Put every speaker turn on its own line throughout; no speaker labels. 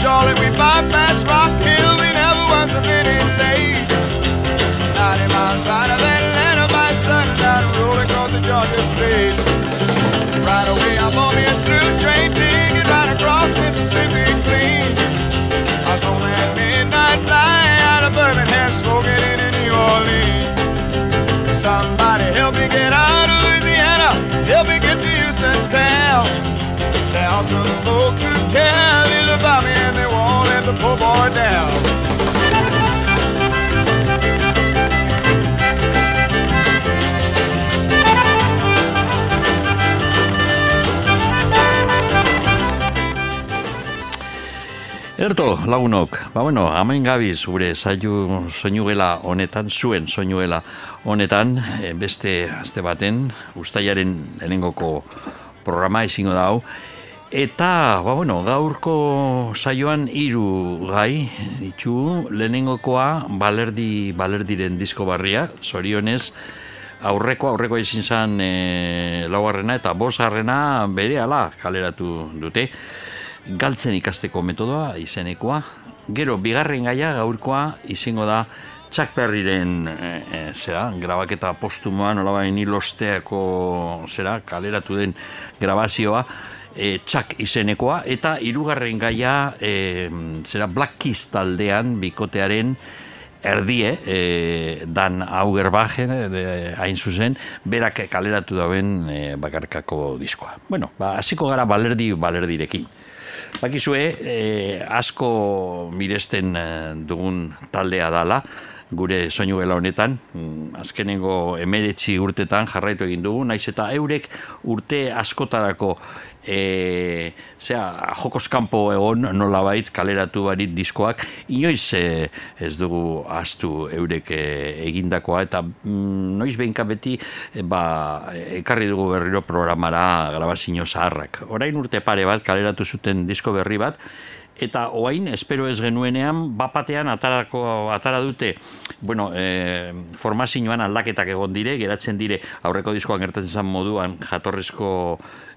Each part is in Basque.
In we bypassed Rock Hill, we never once a minute late. 90 miles out of Atlanta by sundown, rolling across the Georgia state. Right away, I'm on in through train ticket right across Mississippi clean. I was on that midnight flight out of Birmingham, smoking in New Orleans. Somebody help me get out of Louisiana, help me get to Houston town. Are some folks who care little and they won't let the poor boy down.
Erto, lagunok, ba bueno, amain gabiz gure zailu soinuela honetan, zuen soinuela honetan, eh, beste azte baten, ustaiaren lehenengoko programa izango da hau, Eta, ba, bueno, gaurko saioan hiru gai ditu lehenengokoa balerdi, balerdiren disko barria, zorionez, aurreko, aurreko ezin zen e, laugarrena eta bosgarrena bere ala kaleratu dute. Galtzen ikasteko metodoa izenekoa. Gero, bigarren gaia gaurkoa izango da Chuck Berryren e, e, zera, grabaketa postumoan, nolabain hilosteako zera, kaleratu den grabazioa, e, txak izenekoa, eta hirugarren gaia e, zera Black Keys taldean bikotearen erdie, e, Dan Augerbachen, de, hain zuzen, berak kaleratu dauen e, bakarkako diskoa. Bueno, ba, hasiko gara balerdi balerdirekin. Bakizue, e, asko miresten e, dugun taldea dala, gure soinu gela honetan, mm, azkenengo emeretzi urtetan jarraitu egin dugu, naiz eta eurek urte askotarako e, zera, jokos kanpo egon nolabait kaleratu barit diskoak, inoiz e, ez dugu astu eurek e, egindakoa, eta mm, noiz behinka beti e, ba, ekarri dugu berriro programara grabazio zaharrak. Orain urte pare bat kaleratu zuten disko berri bat, eta oain, espero ez genuenean, bapatean atarako, atara dute, bueno, e, formazioan aldaketak egon dire, geratzen dire, aurreko diskoan gertatzen zen moduan, jatorrezko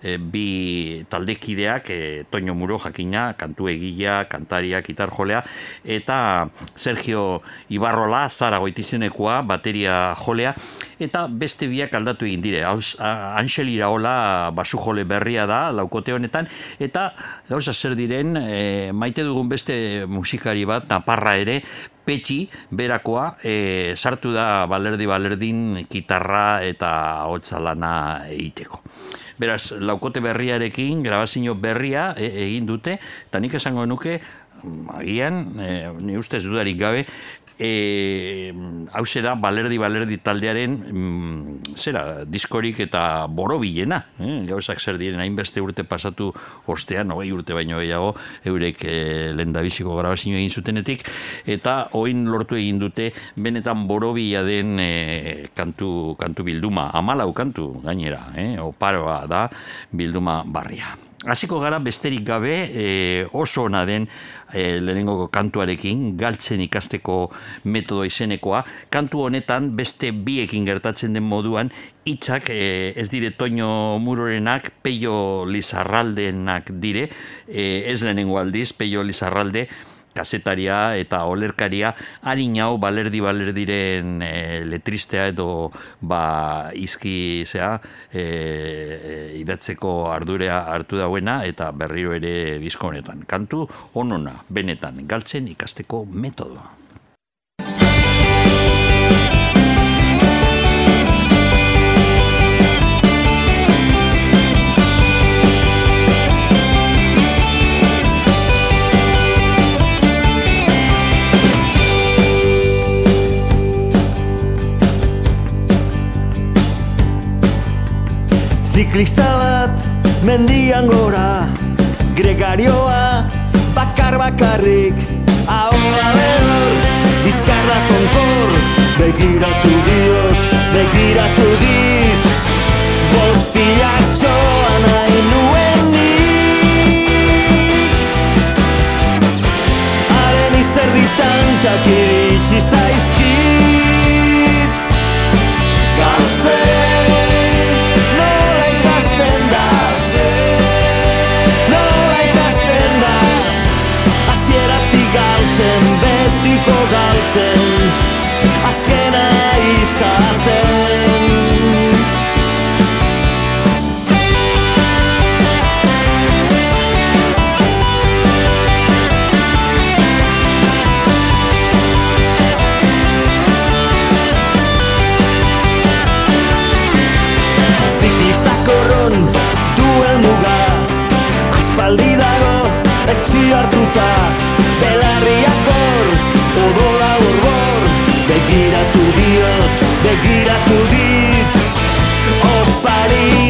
e, bi taldekideak, e, Toño Muro jakina, kantu egila, kantaria, gitar jolea, eta Sergio Ibarrola, Zara goitizenekoa, bateria jolea, eta beste biak aldatu egin dire. Ansel Iraola basu jole berria da, laukote honetan, eta gauza zer diren, e, maite dugun beste musikari bat, naparra ere, petxi, berakoa, e, sartu da balerdi balerdin gitarra eta hotza lana egiteko. Beraz, laukote berriarekin, grabazio berria e, egin dute, eta nik esango nuke, agian, e, ni ustez dudarik gabe, e, hau da balerdi balerdi taldearen mm, zera, diskorik eta borobilena eh? gauzak zer diren hainbeste urte pasatu ostean, hogei urte baino gehiago eurek e, lendabiziko grabazio egin zutenetik eta oin lortu egin dute benetan borobila den e, kantu, kantu bilduma amalau kantu gainera eh? oparoa da bilduma barria Hasiko gara besterik gabe e, oso ona den e, lehenengoko kantuarekin, galtzen ikasteko metodo izenekoa. Kantu honetan beste biekin gertatzen den moduan, hitzak e, ez dire Toño Murorenak, Peio Lizarraldenak dire, e, ez lehenengo aldiz, Peio Lizarralde, kasetaria eta olerkaria harin hau balerdi balerdiren e, letristea edo ba izki zea e, idatzeko ardurea hartu dauena eta berriro ere bizko honetan. Kantu onona, benetan, galtzen ikasteko metodoa.
Ziklista bat mendian gora Gregarioa bakar bakarrik. Ahoa behor bizkarra konkor Begiratu diot, begiratu dit. Bostiak txoa nahi nuenik. Haren izerditan takiritsi zaizkit. Galtzen etxi hartuta belarriak hor odola horbor begiratu diot begiratu dit. Opariren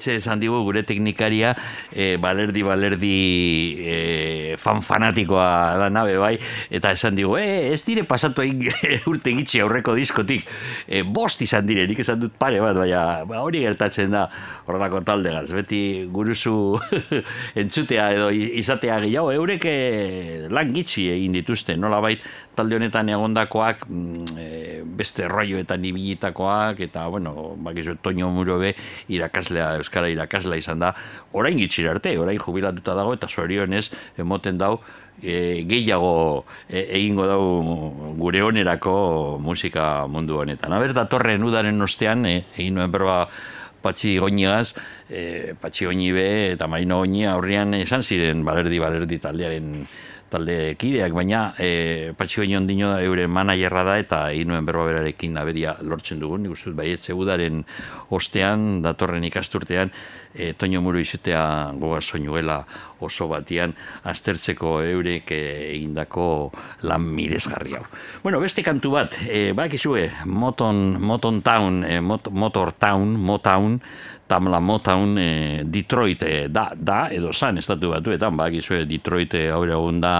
ontxe esan digu gure teknikaria eh, balerdi balerdi eh, fan fanatikoa da nabe bai? Eta esan digu, eh, ez dire pasatu egin urte gitxi aurreko diskotik. Eh, bost izan dire, nik esan dut pare bat baina ba, hori gertatzen da horrelako talde gaz, beti guruzu entzutea edo izatea gehiago, eurek lan gitxi egin dituzte, nola bait talde honetan egondakoak eh, beste rolloetan ibilitakoak eta bueno, bakizu Toño Murobe irakaslea, euskara irakaslea izan da, orain gitxira arte, orain jubilatuta dago eta zorionez emoten dau e, gehiago e, egingo dau gure onerako musika mundu honetan. Aber, datorren udaren ostean, e, egin nuen berba patxi goñigaz, e, patxi goñibe eta maino goñi aurrian esan ziren balerdi balerdi taldearen talde kideak, baina e, patxi goñi ondino da euren managerra da eta egin nuen berba berarekin aberia lortzen dugun, nik uste dut baietze udaren ostean, datorren ikasturtean, e, Toño Muro izetea goga soinuela oso batian aztertzeko eurek e, egindako lan miresgarri hau. Bueno, beste kantu bat, e, bakizue, Moton, Moton Town, e, Mot, Motor Town, Motown, Tamla Motown, e, Detroit e, da, da, edo zan, estatu batuetan, bakizue, Detroit e, gaur egun da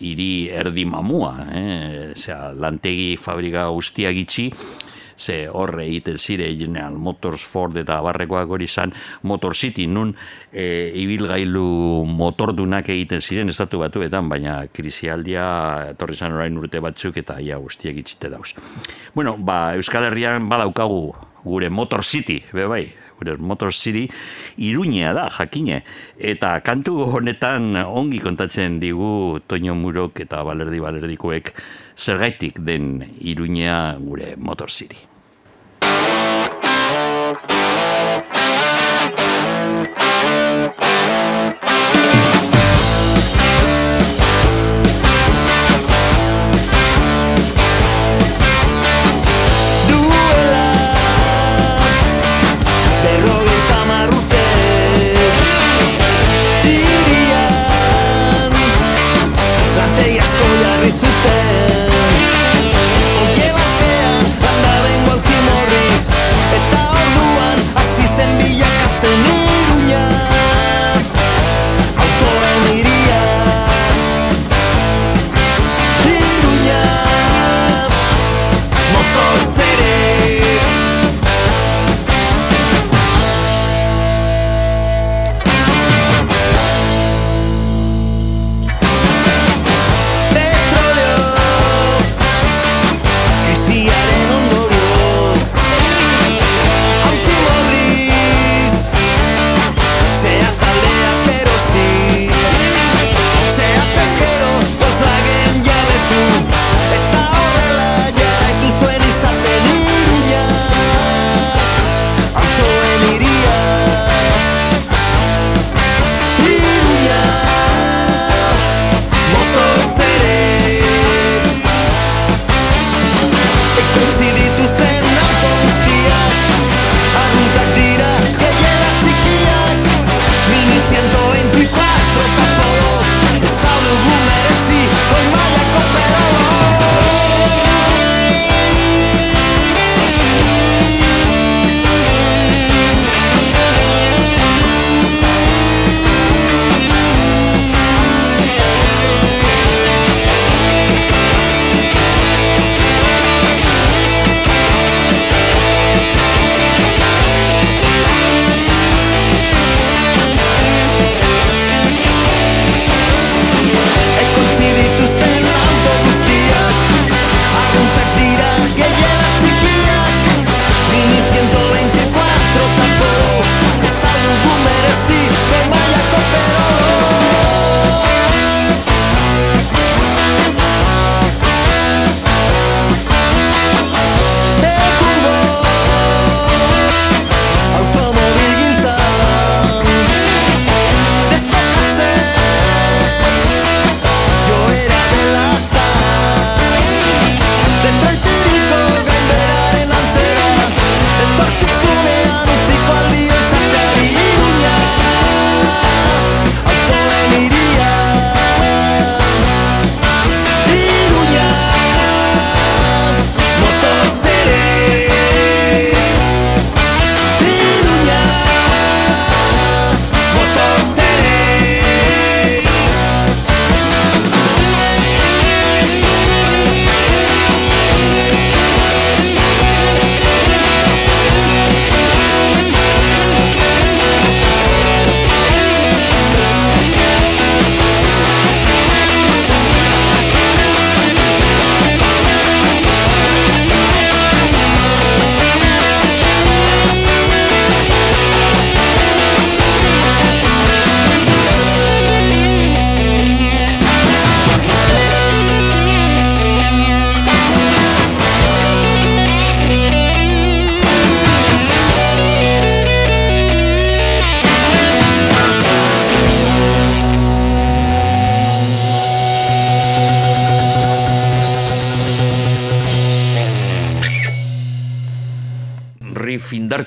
hiri erdi mamua, eh? Osea, lantegi fabrika guztiak itxi, ze horre egiten zire General Motors Ford eta barrekoak hori izan Motor City nun e, ibilgailu motordunak egiten ziren estatu batuetan, baina krisialdia etorri zan orain urte batzuk eta ia guztiak itxite dauz. Bueno, ba, Euskal Herrian badaukagu gure Motor City, be bai, gure Motor City iruñea da, jakine. Eta kantu honetan ongi kontatzen digu Toño Murok eta Balerdi Balerdikoek zergaitik den iruñea gure Motor City.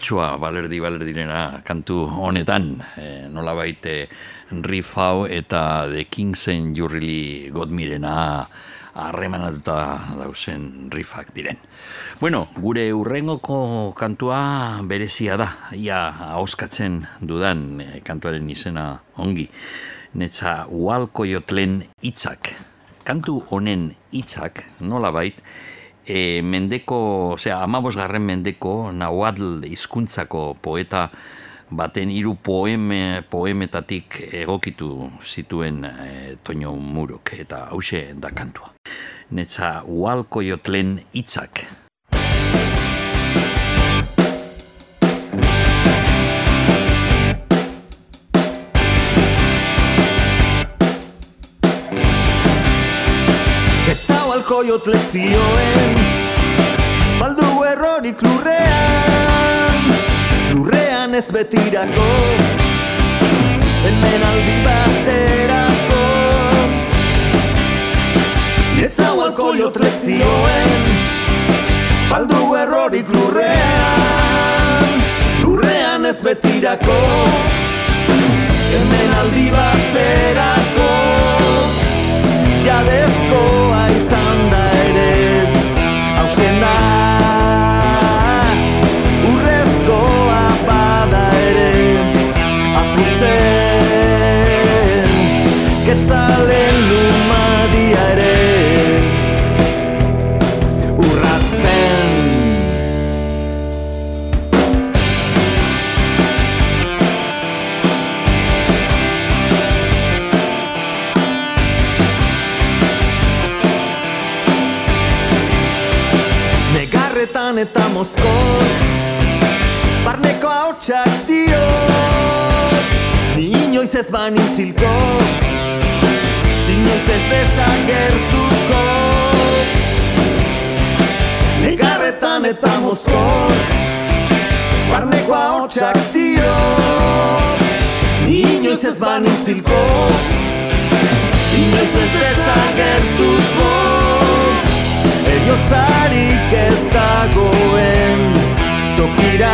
Indartsua balerdi balerdirena kantu honetan, e, nola baite riff hau eta The Kingsen Jurrili Godmirena harremanatuta dausen riffak diren. Bueno, gure urrengoko kantua berezia da, ia hauskatzen dudan e, kantuaren izena ongi. Netza ualko jotlen hitzak. Kantu honen hitzak nola bait, e, mendeko, osea, amabos garren mendeko, nahuatl hizkuntzako poeta baten hiru poeme, poemetatik egokitu zituen e, Toño Murok, eta hause da kantua. Netza ualko jotlen hitzak.
Etzaualko jotle zioen Baldu errorik lurrean. Lurrean ez betirako Hemen aldi baterako. Etzaualko jotle zioen Baldu errorik lurrean. Lurrean ez betirako Hemen aldi baterako jadezkoa izan da ere hausen Negarretan eta mozkor Barneko haotxak dio Ni inoiz ez banintzilko Inoiz ez desagertuko. Negarretan eta mozkor Barneko haotxak dio Ni inoiz ez banintzilko Inoiz ez desagertuko Eriotzarik ez dagoen tokira.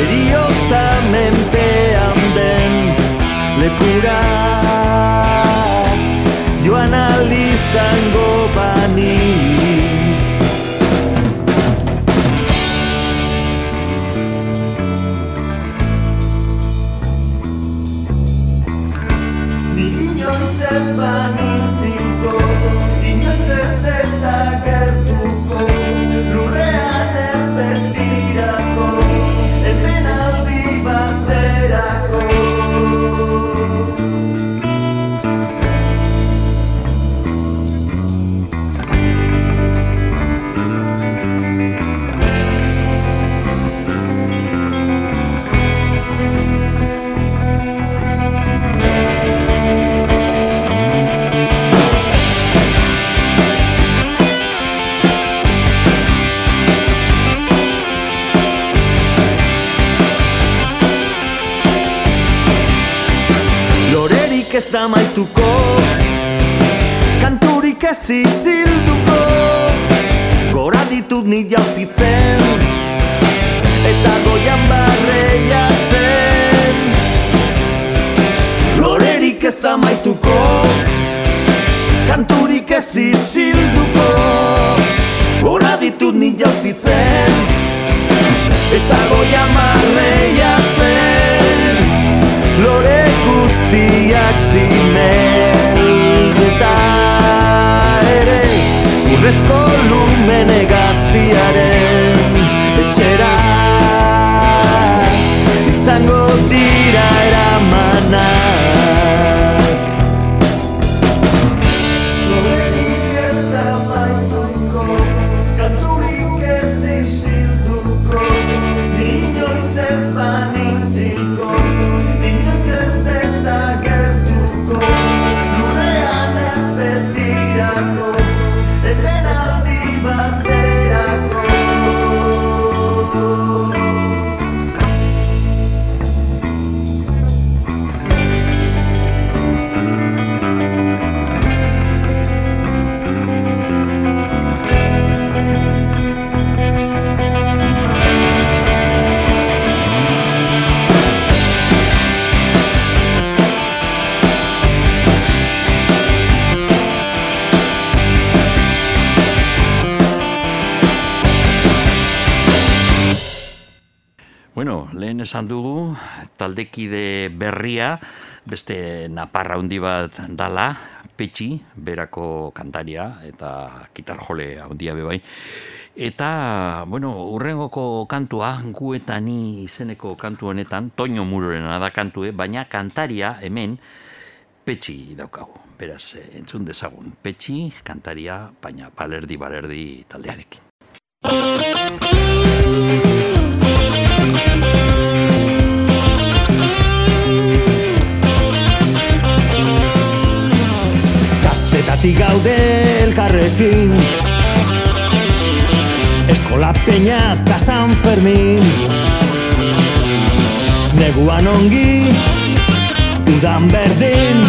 Eriotza menpean den lekura Kanturik ez izilduko Gora ditut ni jautitzen Eta goian barreiatzen Lorerik ez da maituko Kanturik ez izilduko Gora ditut ni jautitzen Eta goian barreiatzen Lore guztiak zimelduta fresco lume negado.
Lehen esan dugu, taldekide berria, beste naparra handi bat dala, petxi, berako kantaria, eta kitarjole handia bebai. Eta, bueno, urrengoko kantua, gu eta ni izeneko kantu honetan, Toño Murorena da kantue, baina kantaria hemen petxi daukagu. Beraz, eh, entzun dezagun, petxi, kantaria, baina balerdi, balerdi taldearekin.
Gaztetatik gaude elkarrekin? Eskola peña eta San Fermin. Neguan ongi Udan berdin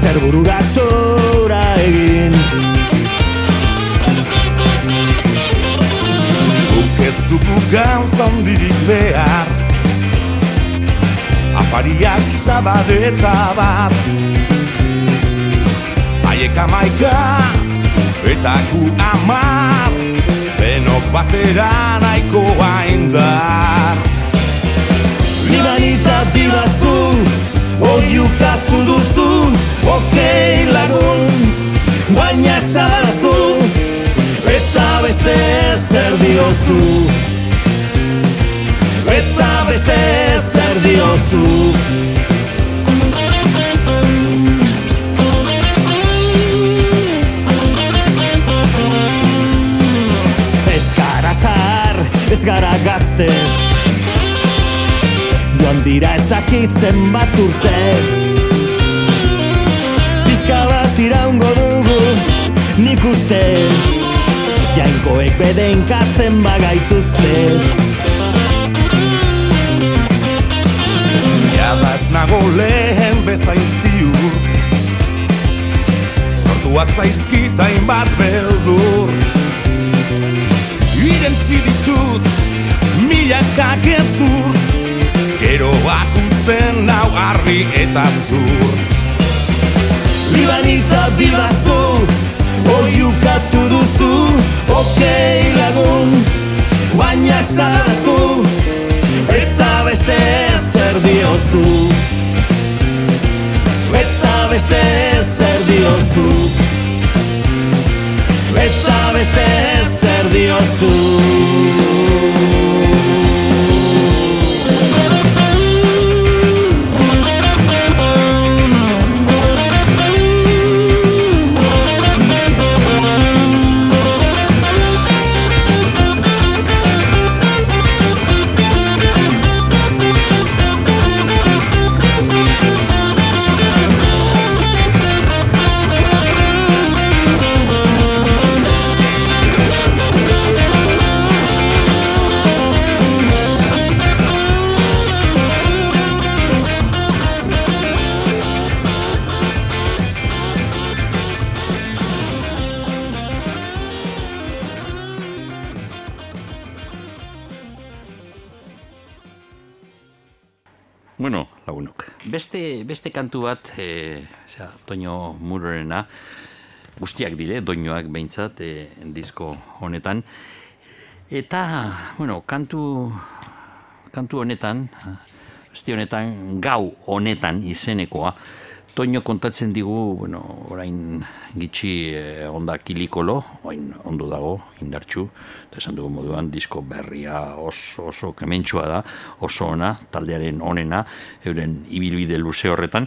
Zer bururatora egin.
Guk ez dugu gauza handirik behar. Afariak sabadeta bat Haiek amaika eta gu amar Denok batera nahikoa indar
Libanita bibazu Oiukatu duzu Okei lagun Baina esadazu Eta beste zer diozu. Eta beste zer diozu ez gara gazte. Joan dira ez dakitzen bat urte. Pizka bat iraungo dugu nik uste. Jainkoek bedenkatzen bagaituzte.
Jadaz nago lehen bezain ziur. Sortuak zaizkitain bat beldur Irentzi ditut milaka gezur Geroak uzten nau argi eta zur.
Libanita bibazu Oiukatu duzu Okei lagun Baina esadazu Eta beste zer diozu. Eta beste zer diozu Eta beste zer diozu
Beste, kantu bat, e, osea, Toño Murorena, guztiak dire, doinoak behintzat, e, disko honetan. Eta, bueno, kantu, kantu honetan, beste honetan, gau honetan izenekoa, Toño kontatzen digu, bueno, orain gitxi eh, onda kilikolo, orain ondo dago, indartxu, eta esan dugu moduan, disko berria oso, oso kementsua da, oso ona, taldearen onena, euren ibilbide luze horretan,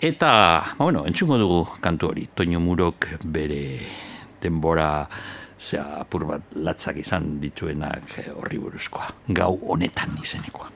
eta, ba, bueno, entzungo dugu kantu hori, Toño Murok bere denbora, zea, apur bat latzak izan dituenak horri buruzkoa, gau honetan izenekoa.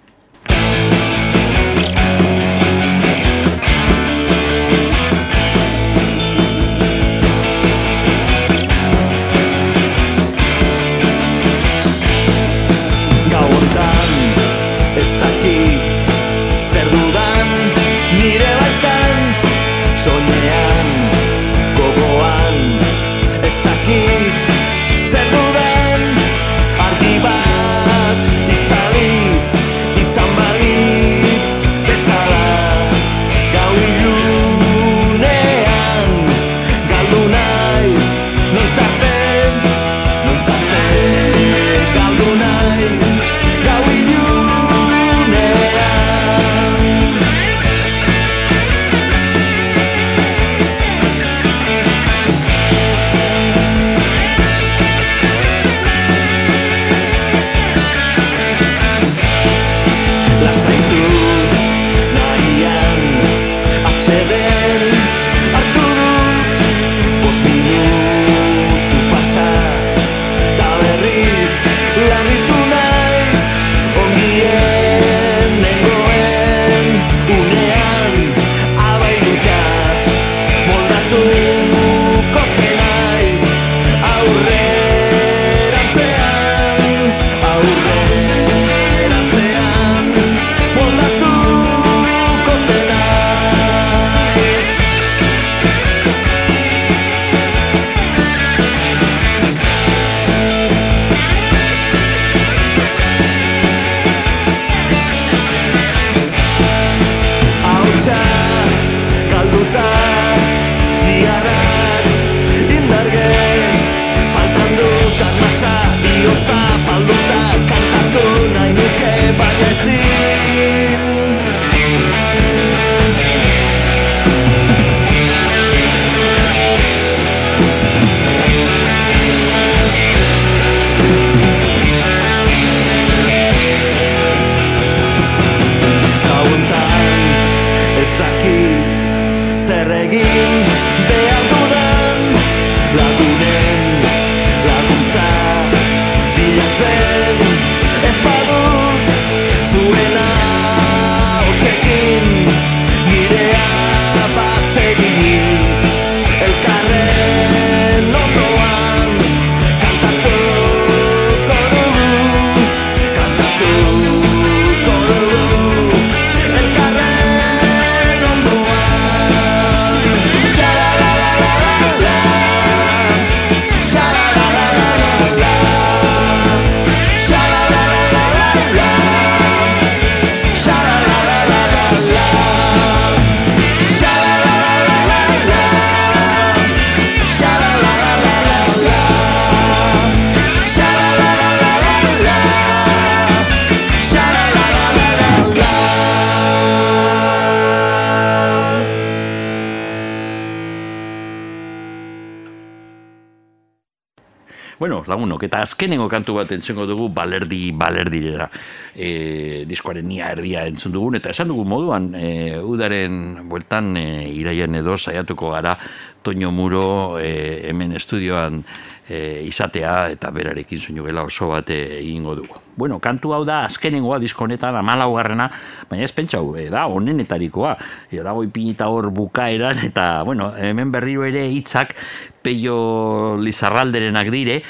Lagunok, eta azkenengo kantu bat entzengo dugu balerdi balerdirera. E, diskoaren nia erdia entzun dugun, eta esan dugu moduan, e, udaren bueltan e, iraian edo saiatuko gara Toño Muro e, hemen estudioan e, izatea eta berarekin soinu gela oso bat e, egingo dugu. Bueno, kantu hau da azkenengoa disko honetan amalaugarrena, baina ez pentsau, e, da onenetarikoa. E, dago ipinita hor bukaeran, eta bueno, hemen berriro ere hitzak peio lizarralderenak dire,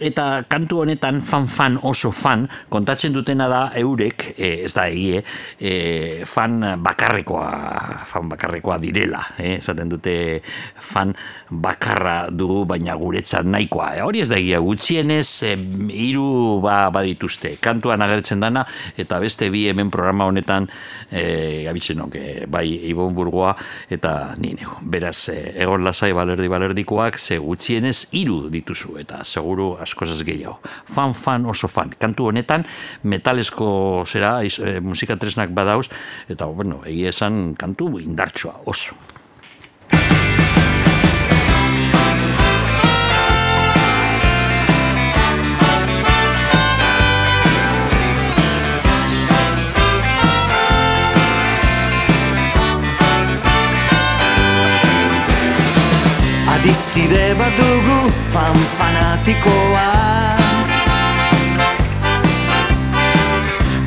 eta kantu honetan fan-fan oso fan, kontatzen dutena da eurek, e, ez da egie, e, fan bakarrekoa, fan bakarrekoa direla, eh? esaten dute fan bakarra dugu, baina guretzat nahikoa. E, hori ez da egia, gutxienez e, hiru ba, badituzte, kantuan agertzen dana, eta beste bi hemen programa honetan e, gabitzenok, e, bai Ibon Burgoa, eta ni neu. Beraz, e, egon lasai balerdi balerdikoak, ze gutxienez hiru dituzu, eta seguru askozaz gehiago. Fan, fan, oso fan. Kantu honetan, metalesko zera, iz, e, musika tresnak badauz, eta, bueno, egia esan kantu indartsua, oso.
Adiskide bat dugu fan fanatikoa.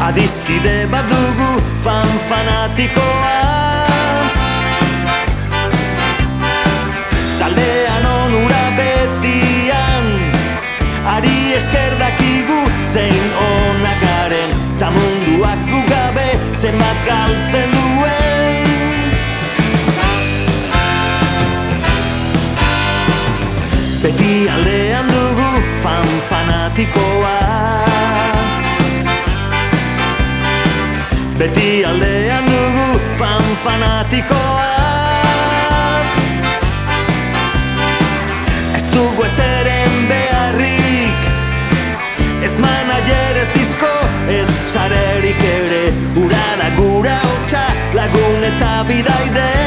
Adiskide bat dugu fan fanatikoa fanatikoa. Ez dugu ez eren beharrik Ez manager ez disko ez sarerik ere. Ura da gura hotxa lagun eta bidaide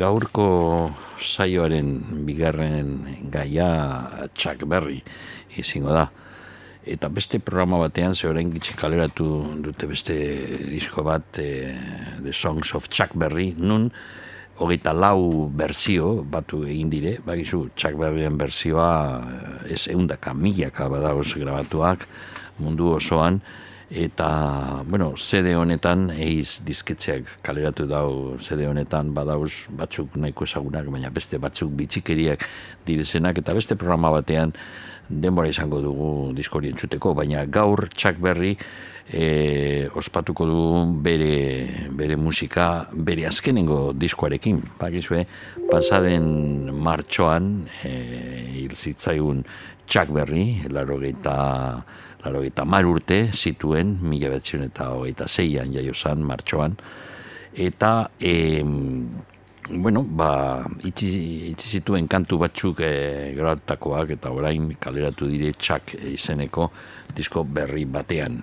Gaurko saioaren bigarren gaia Chuck Berry izango da. Eta beste programa batean, ze orain gitxe kaleratu dute beste disko bat, e, The Songs of Chuck Berry, nun hogeita lau berzio batu egin dire, bagizu Chuck Berryen berzioa eh, ez eundaka milaka badauz grabatuak mundu osoan, eta, bueno, CD honetan eiz dizketzeak kaleratu dau CD honetan badauz batzuk nahiko ezagunak, baina beste batzuk bitxikeriak direzenak, eta beste programa batean denbora izango dugu diskori entzuteko, baina gaur Chuck Berry e, ospatuko du bere, bere musika bere azkenengo diskoarekin. Bakizue, pasaden martxoan e, hil zitzaigun Chuck Berry, laro geita mar urte zituen, mila betzion eta hogeita zeian jaiozan martxoan, eta e, bueno, ba, itzi, itzi zituen kantu batzuk e, grabatakoak eta orain kaleratu dire txak izeneko disko berri batean.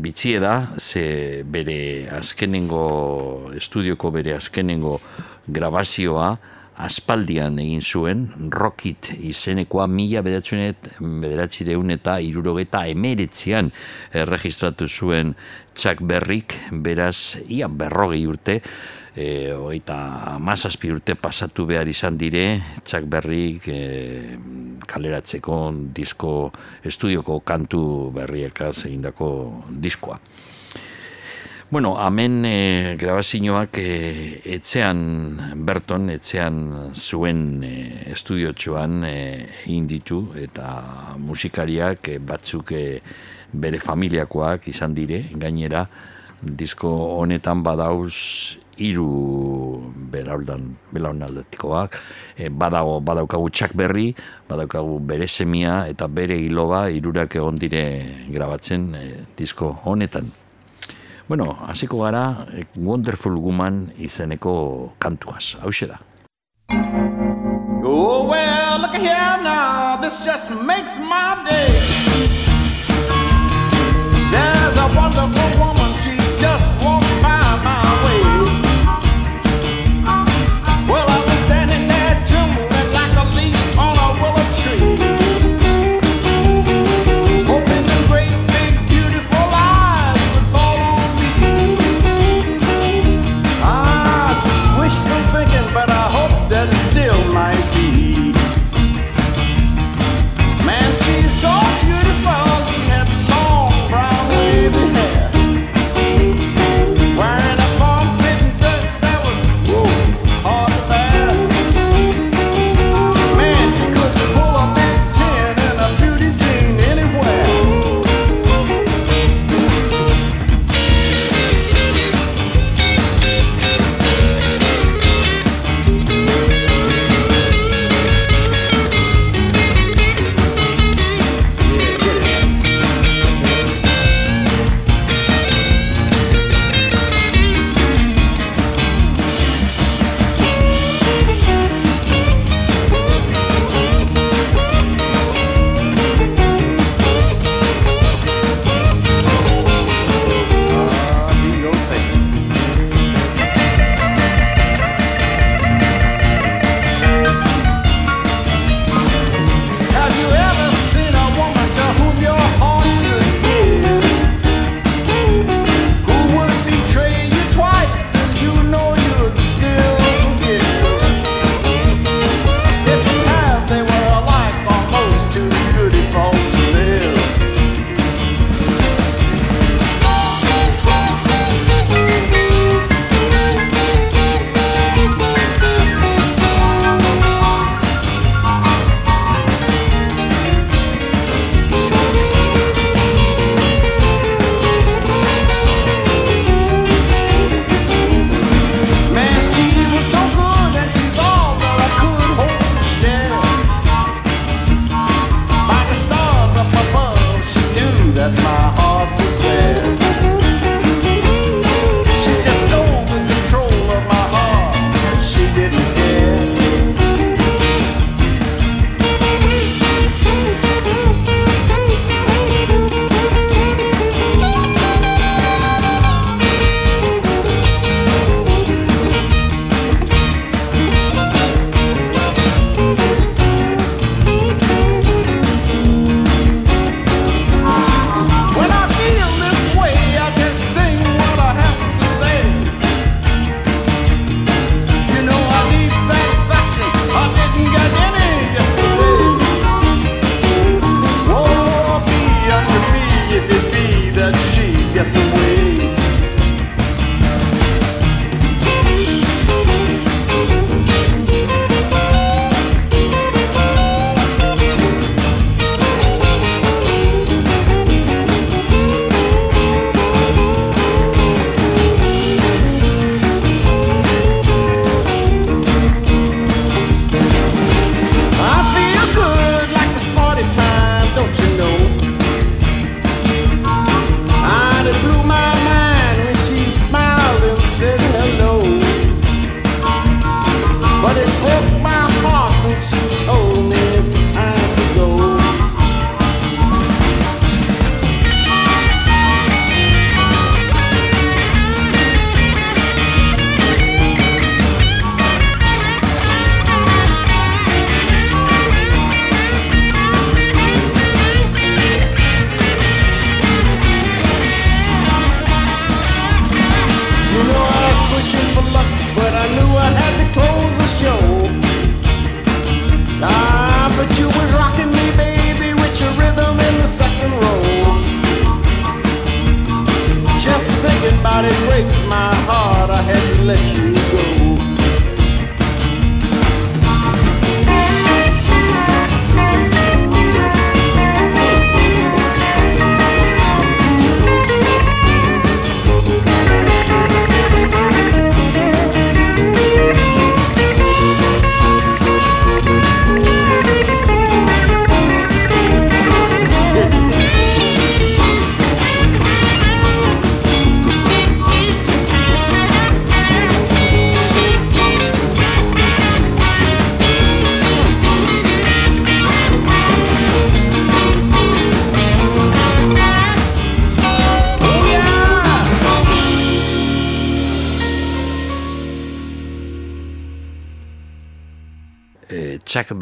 Bitzie da, ze bere azkenengo, estudioko bere azkenengo grabazioa aspaldian egin zuen, Rockit izenekoa mila bedatzunet, bederatzireun eta irurogeta emeretzean erregistratu zuen Chuck Berrik, beraz, ia berrogei urte, e, oita mazazpi urte pasatu behar izan dire, Chuck Berrik e, kaleratzeko disko estudioko kantu berriekaz egindako diskoa. Bueno, hemen e, grabazioak e, etzean Berton, etzean zuen e, estudiotxoan e, egin ditu eta musikariak e, batzuk e, bere familiakoak izan dire, gainera disko honetan badauz hiru belaunaldan belaunaldetikoak e, badago badaukagu txak berri badaukagu bere semia eta bere hiloba hirurak egon dire grabatzen e, disko honetan Bueno, hasiko gara eh, Wonderful Woman izeneko kantuaz. Hau da.
Oh, well, look here now. This just makes my day.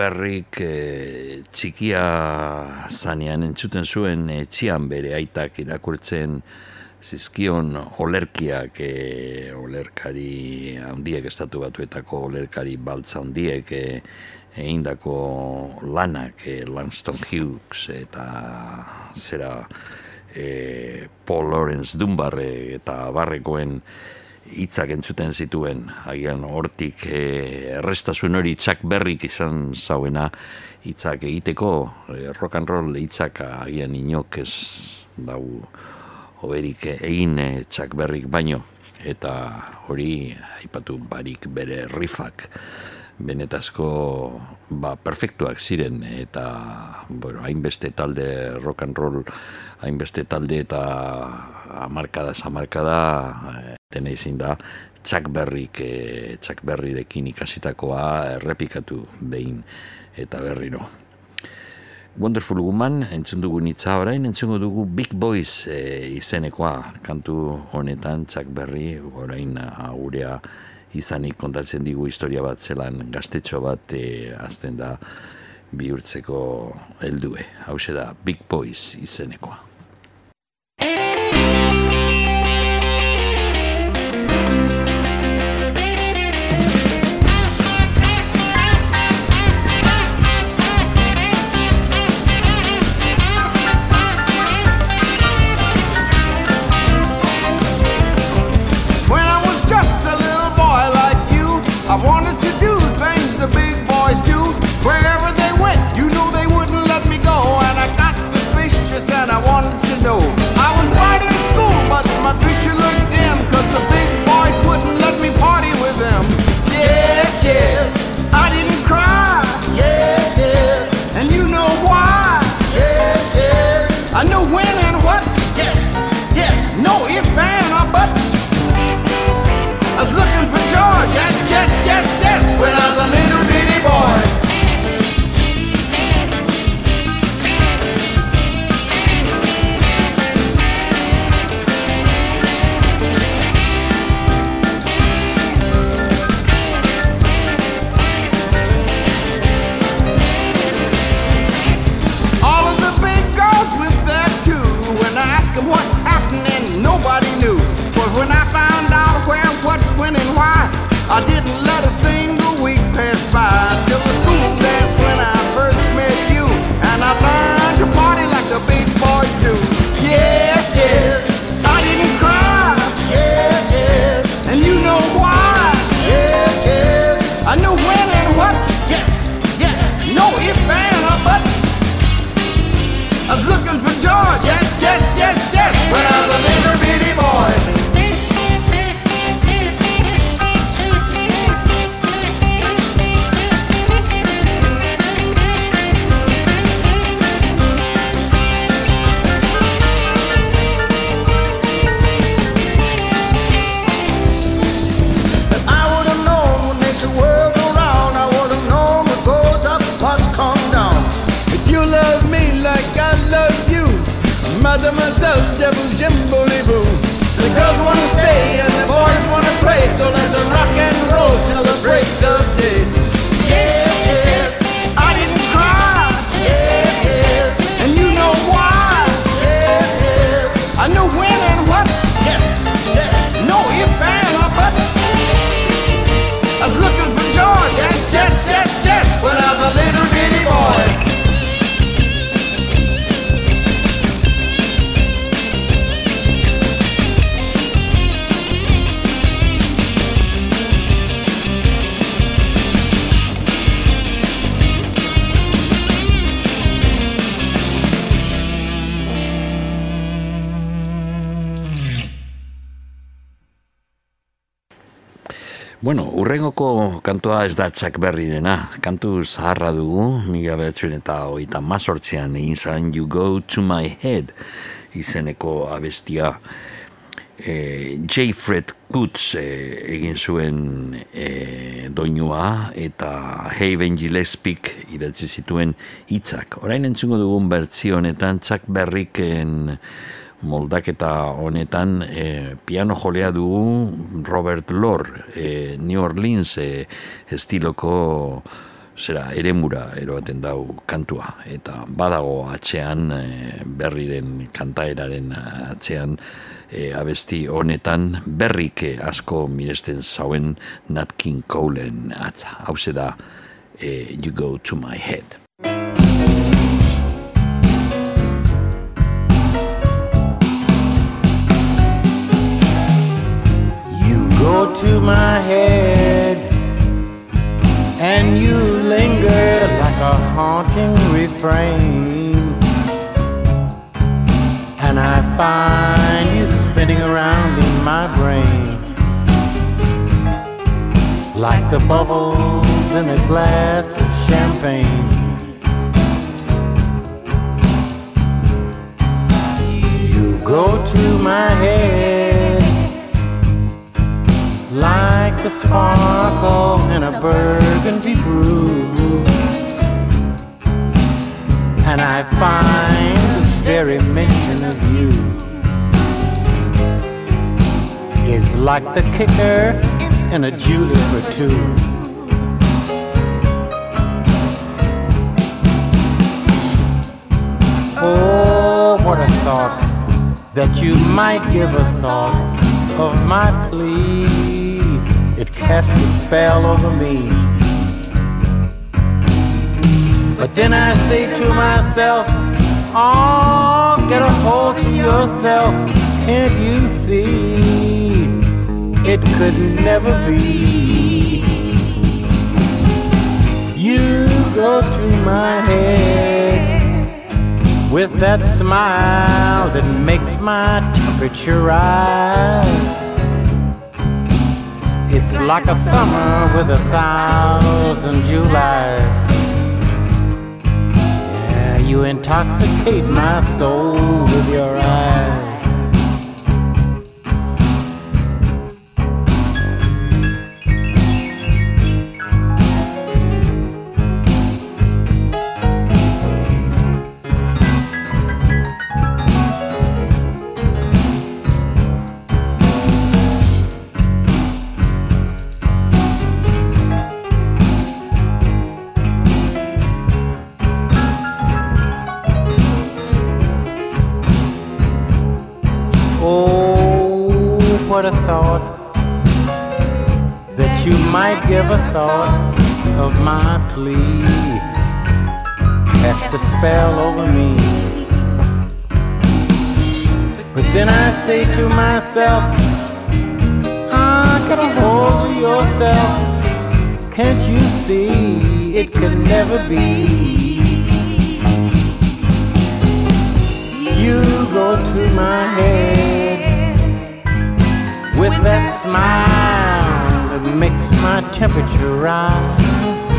bakarrik
e, txikia zanean entzuten zuen eh, etxean bere aitak irakurtzen zizkion olerkiak e, olerkari handiek estatu batuetako olerkari baltza handiek e, eindako lanak e, Langston Hughes eta zera e, Paul Lawrence Dunbar eta barrekoen hitzak entzuten zituen, agian hortik eh, e, errestasun hori hitzak berrik izan zauena hitzak egiteko, e, rock and roll hitzak agian inok ez dau oberik egin eh, e, txak berrik baino, eta hori aipatu barik bere rifak benetazko ba, perfektuak ziren, eta bueno, hainbeste talde rock and roll hainbeste talde eta hamarkada zamarkada eh, dena izin da Chuck Berryk e, Chuck Berryrekin ikasitakoa errepikatu behin eta berriro. Wonderful Woman entzun dugu nitza orain, entzungo dugu Big Boys e, izenekoa kantu honetan Chuck Berry orain gurea izanik kontatzen digu historia bat zelan gaztetxo bat e, azten da bihurtzeko heldue. Hau da Big Boys izenekoa.
Da Chuck Berryrena. Kantu zaharra dugu, mila behatzen eta oita mazortzean egin zan You Go To My Head izeneko abestia. E, J. Fred Kutz e, egin zuen e, doinua eta Haven Gillespik idatzi zituen hitzak. Orain entzungo dugun bertzio honetan Chuck Berriken moldaketa honetan e, piano jolea dugu Robert Lor e, New Orleans e, estiloko zera eremura eroaten dau kantua. Eta badago atzean e, berriren kantaeraren atzean e, abesti honetan berrik asko miresten zauen Nat King Coleen atza. Hau da e, You Go To My Head
to my head. And you linger like a haunting refrain. And I find you spinning around in my brain. Like the bubbles in a glass of champagne. You go to my head like the sparkle in a burgundy brew. And I find the very mention of you is like the kicker in a julep or two. Oh, what a thought that you might give a thought of my plea it cast a spell over me. But then I say to myself, Oh, get a hold to yourself. Can't you see? It could never be. You go to my head with that smile that makes my temperature rise. It's like a summer with a thousand Julys. Yeah, you intoxicate my soul with your eyes. Might give a thought of my plea. Cast a spell over me. But then I say to myself, ah, get a hold of yourself. Can't you see it could never be? You go to my head with that smile makes my temperature rise.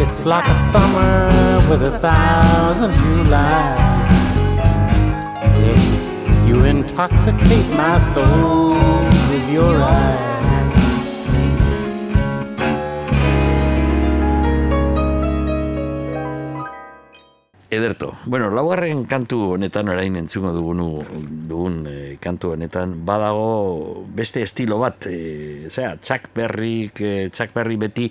It's like a summer with a thousand Julys. Yes, you intoxicate my soul with your eyes.
Ederto. Bueno, laugarren kantu honetan orain entzungo dugun, dugun e, kantu honetan badago beste estilo bat, e, zera, Chuck Berry, e, Chuck Berry beti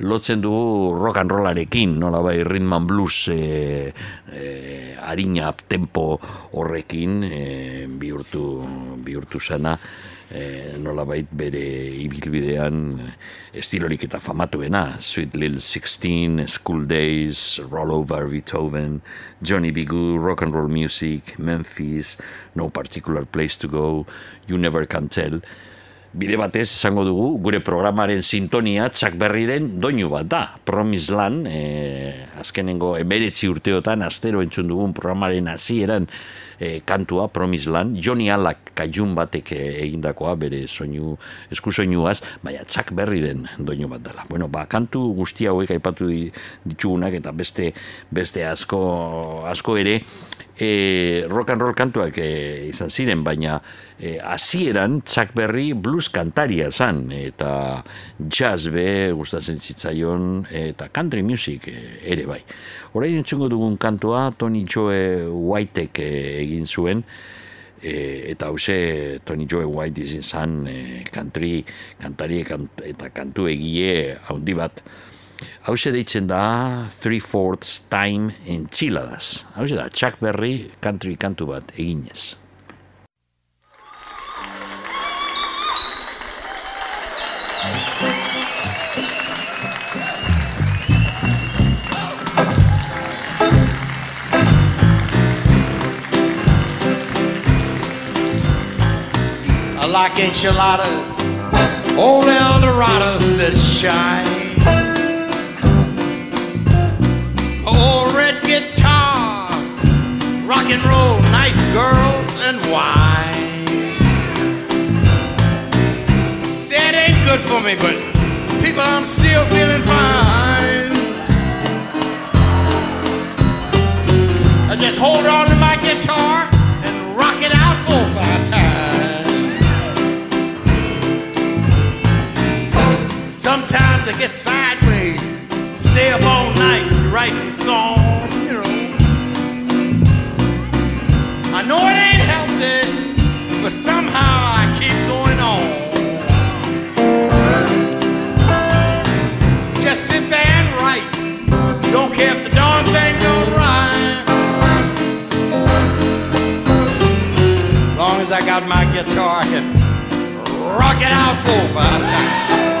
lotzen dugu rock and rollarekin, nola bai, rhythm and blues e, e, harina tempo horrekin e, bihurtu, bihurtu sana e, nolabait bere ibilbidean estilorik eta famatuena Sweet Little Sixteen, School Days, Roll Over Beethoven, Johnny B. Good, Rock and Roll Music, Memphis, No Particular Place to Go, You Never Can Tell, bide batez esango dugu gure programaren sintonia txak berriren doinu bat da. Promis lan, e, azkenengo emeretzi urteotan, astero entzun dugun programaren hasieran e, kantua, Promise Land, Johnny Alak kajun batek egindakoa, bere soinu, esku soinuaz, baina Chuck Berryren doinu bat dela. Bueno, ba, kantu guzti hauek aipatu di- ditugunak eta beste beste asko asko ere e, rock and roll kantuak e, izan ziren, baina e, hasieran Chuck Berry blues kantaria zan, eta jazz be gustatzen zitzaion, eta country music e, ere bai. Orain entzungo dugun kantua Tony Joe Whiteek e, egin zuen, e, eta hause Tony Joe White izin zan e, country kantari kant, eta kantu egie haundi bat. Da Three Fourths Time Enchiladas. Hause da Chuck Berry country kantu bat eginez.
I like enchiladas, old Eldorados that shine. Old red guitar, rock and roll, nice girls and wine. Say it ain't good for me, but people, I'm still feeling fine. I just hold on to my guitar and rock it out four or five times. Sometimes I get sideways, stay up all night writing songs, you know. I know it ain't healthy, but somehow I keep going on. Just sit there and write. Don't care if the darn thing don't rhyme. Long as I got my guitar, I can rock it out four five times.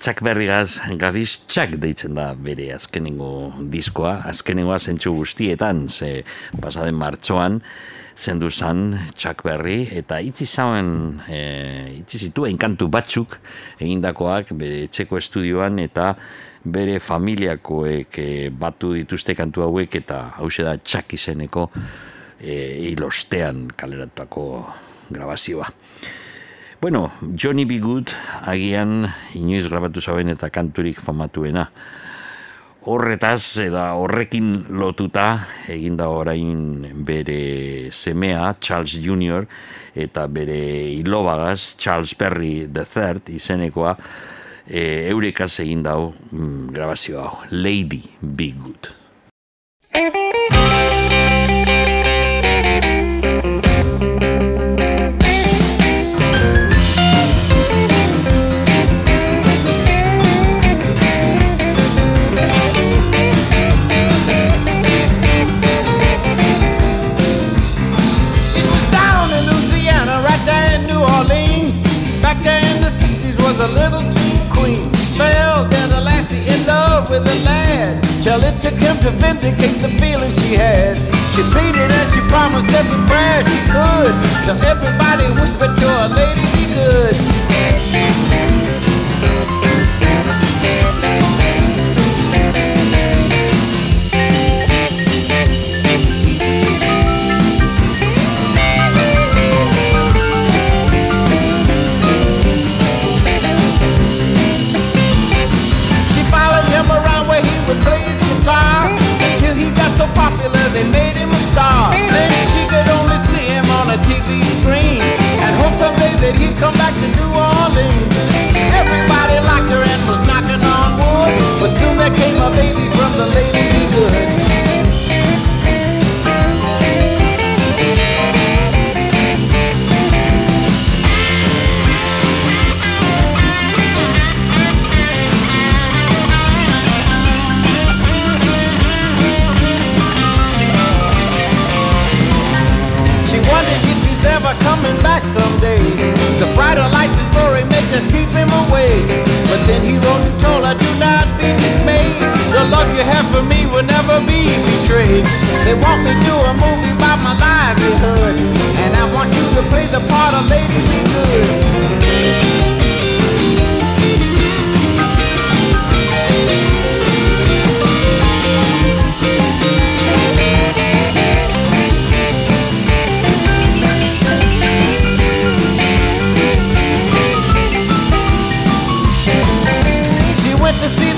Chuck Berrigaz gabiz Chuck deitzen da bere azkenengo diskoa, azkenengoa zentsu guztietan, ze pasaden martxoan, zendu zan Chuck Berry, eta itzi zauen, e, itzi zituen kantu batzuk egindakoak bere etxeko estudioan, eta bere familiakoek e, batu dituzte kantu hauek, eta hause da Chuck izeneko e, hilostean kaleratuako grabazioa. Bueno, Johnny B. Good agian inoiz grabatu zauen eta kanturik famatuena. Horretaz, eta horrekin lotuta, eginda orain bere semea, Charles Jr., eta bere ilobagaz, Charles Perry III, izenekoa, e, eurekaz egin dau mm, grabazio hau, Lady Be Good.
Till it took him to vindicate the feelings she had. She pleaded and she promised every prayer she could. Till everybody whispered to her, lady, be good. They made him a star. Then she could only see him on a TV screen and hope someday that he'd come back to New Orleans. Everybody liked her and was knocking on wood, but soon there came a baby from the lady be good. Back someday. The brighter lights and furry makers keep him away. But then he wrote and told her, do not be dismayed. The love you have for me will never be betrayed. They want me to do a movie about my livelihood. And I want you to play the part of Lady Be Good.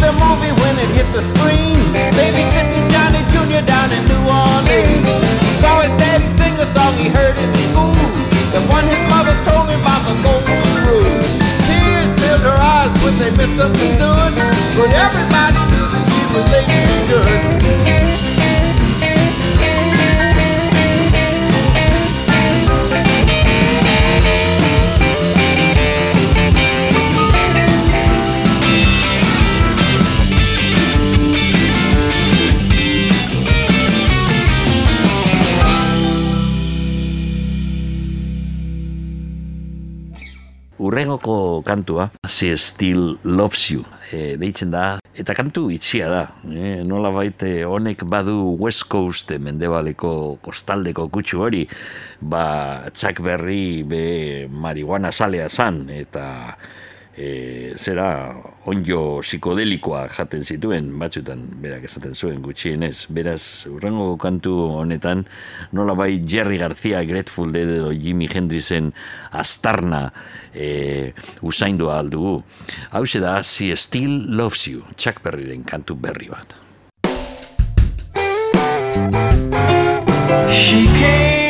The movie when it hit the screen. Babysitting Johnny Jr. down in New Orleans. Saw his daddy sing a song he heard in school. The one his mother told him about the golden rule. Tears filled her eyes when they misunderstood. But everybody knew that she was lady and good.
Kantua, She Still Loves You, e, deitzen da, eta kantu itxia da. E, nola baite honek badu West Coast e, mendebaleko kostaldeko kutsu hori, ba Chuck Berry be marihuana salea zan, eta e, zera onjo psikodelikoa jaten zituen, batzutan berak esaten zuen gutxienez. Beraz, urrengo kantu honetan, nola bai Jerry Garcia, Grateful Dead edo Jimi Hendrixen astarna e, usaindua aldugu. Hau da, She Still Loves You, Chuck Berryren kantu berri bat.
She came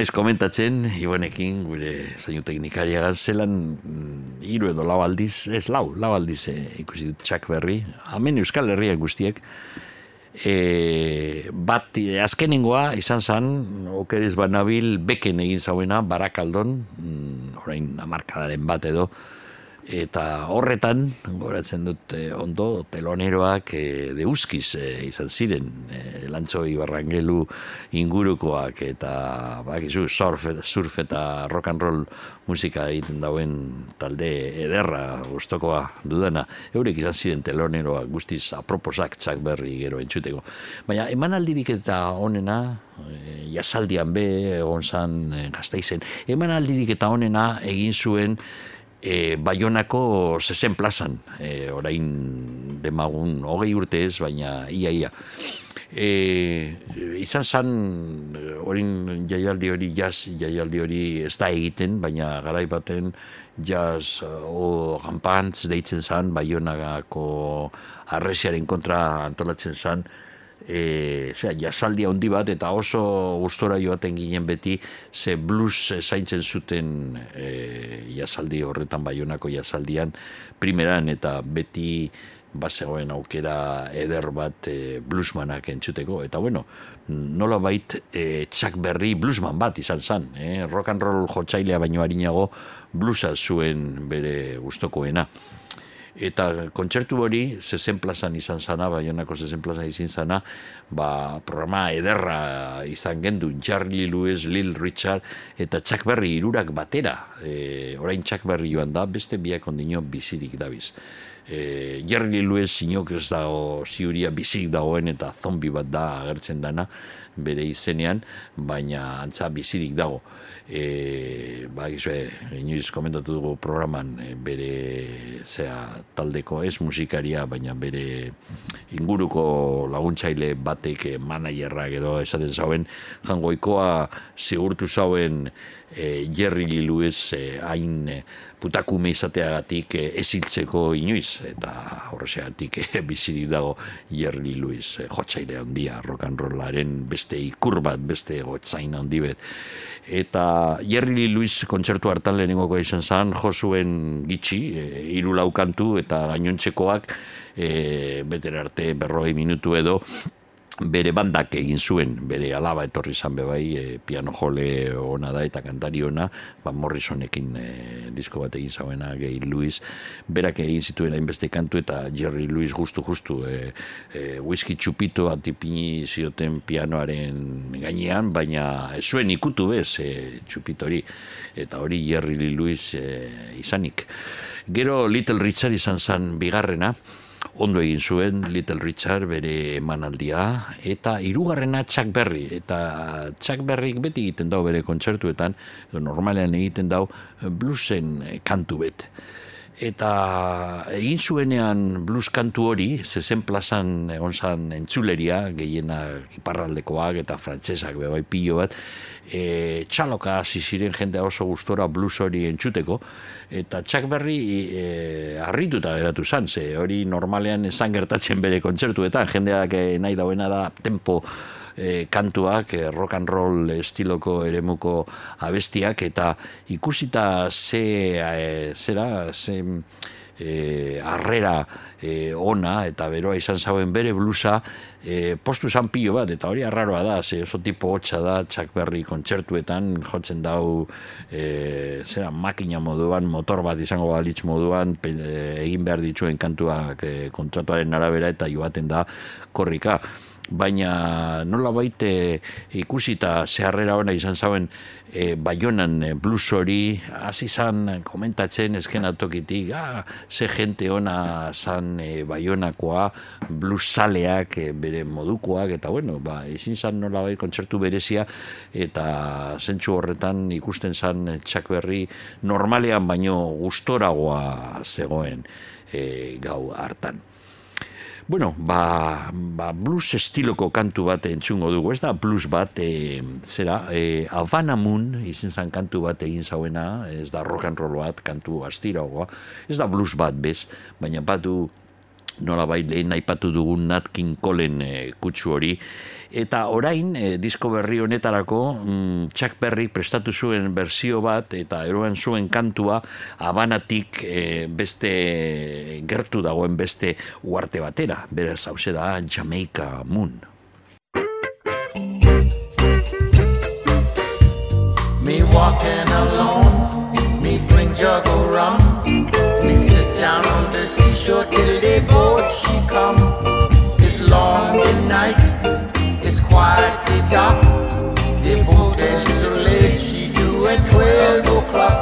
Naiz komentatzen, Ibonekin, gure soinu teknikariaga, zelan mm, hiru edo lau aldiz, ez lau, lau aldiz eh, ikusi dut Chuck Berry, hemen Euskal Herriak guztiek, e, bat, e, azkenengoa izan zen, okeriz banabil, beken egin zauena, barakaldon, mm, orain amarkadaren bat edo, eta horretan, goratzen dut eh, ondo, teloneroak eh, deuskiz eh, izan ziren, eh, lantzo ibarrangelu ingurukoak, eta bakizu, surf, surf eta rock and roll musika egiten dauen talde ederra gustokoa dudana, eurek izan ziren teloneroak guztiz aproposak txak berri gero entzuteko. Baina emanaldirik eta onena, eh, jasaldian be, egon zan eh, gaztaizen, emanaldirik eta onena egin zuen e, Baionako zezen plazan, e, orain demagun hogei urte ez, baina ia ia. E, izan zan, orain jaialdi hori, jaz jaialdi hori ez da egiten, baina garai baten jaz o gampantz deitzen zan, Baionako arresiaren kontra antolatzen zan, e, zera, jasaldia handi bat eta oso gustora joaten ginen beti ze blues zaintzen zuten e, jasaldi horretan baionako jasaldian primeran eta beti bazegoen aukera eder bat e, bluesmanak entzuteko. Eta bueno, nola bait e, Chuck Berry bluesman bat izan zan e, rock and roll jotzailea baino harinago bluesa zuen bere gustokoena eta kontzertu hori zezen plazan izan zana, baionako zezen plazan izan zana, ba, programa ederra izan gendu, Charlie Lewis, Lil Richard, eta Chuck Berry irurak batera, e, orain Chuck Berry joan da, beste biak ondino bizirik dabiz. E, Jerry Lewis inok ez dago ziuria bizik dagoen eta zombi bat da agertzen dana bere izenean, baina antza bizirik dago. E, ba, gizue, inoiz komentatu dugu programan e, bere zea taldeko ez musikaria, baina bere inguruko laguntzaile batek e, managerrak edo esaten zauen jangoikoa zigurtu zauen e, Jerry Lee Lewis e, hain e, putakume izateagatik e, eziltzeko inoiz. Eta horrezeagatik e, bizirik dago Jerry Lee Lewis e, jotzaile handia rock and rollaren beste ikur bat, beste gotzain handi bet eta Jerry Lee Lewis kontzertu hartan lehenengoko izan zen, josuen gitxi, e, hiru lau kantu eta gainontzekoak e, beter arte berroi minutu edo bere bandak egin zuen, bere alaba etorri izan bebai, e, piano jole ona da eta kantari ona, ba Morrisonekin e, disko bat egin zauena, Gay Lewis, berak egin zituen hainbeste kantu eta Jerry Lewis justu justu e, e, whisky txupito bat ipini zioten pianoaren gainean, baina ez zuen ikutu bez e, txupitori, eta hori Jerry Lewis e, izanik. Gero Little Richard izan zen bigarrena, ondo egin zuen Little Richard bere emanaldia. Eta hirugarrena Chuck Berry. Eta Chuck Berryk beti egiten dau bere kontzertuetan. Normalean egiten dau bluesen kantu bet eta egin zuenean blues kantu hori, zezen plazan egon zan entzuleria, gehienak iparraldekoak eta frantsesak bebai pilo bat, e, txaloka hasi ziren jende oso gustora blues hori entzuteko, eta Chuck Berry e, harrituta geratu zan, ze hori normalean esan gertatzen bere kontzertuetan, jendeak e, nahi dauena da tempo e, kantuak, e, rock and roll estiloko eremuko abestiak, eta ikusita ze, e, zera, ze e, arrera e, ona, eta beroa izan zauen bere blusa, e, postu zan pilo bat, eta hori arraroa da, ze oso tipo hotxa da, Chuck Berry kontzertuetan, jotzen dau, e, zera, makina moduan, motor bat izango balitz moduan, pe, e, egin behar dituen kantuak e, kontratuaren arabera, eta joaten da korrika baina nola baite ikusita zeharrera ona izan zauen e, baionan e, blues hori hasi izan komentatzen ezken atokitik ah, ze jente ona zan e, baionakoa blues saleak e, bere modukoak eta bueno, ba, izin zan nola bai kontzertu berezia eta zentsu horretan ikusten zan txak berri normalean baino gustoragoa zegoen e, gau hartan. Bueno, ba, ba blues estiloko kantu bat entzungo dugu, ez da? Blues bat, e, zera, e, Havana Moon, izen zan kantu bat egin zauena, ez da rock and roll bat, kantu astiragoa, ez da blues bat bez, baina batu nola bai lehen aipatu dugun Nat King Colen e, kutsu hori, Eta orain, e, disko berri honetarako, mm, Chuck Berry prestatu zuen berzio bat, eta eroen zuen kantua, abanatik e, beste gertu dagoen beste uarte batera. Beraz, hau da, Jamaica Moon.
Me walking alone, me bring jug rum. Me sit down on the seashore till the boat she come. It's long the night, it's quietly dark. The boat a little late, she do at twelve o'clock.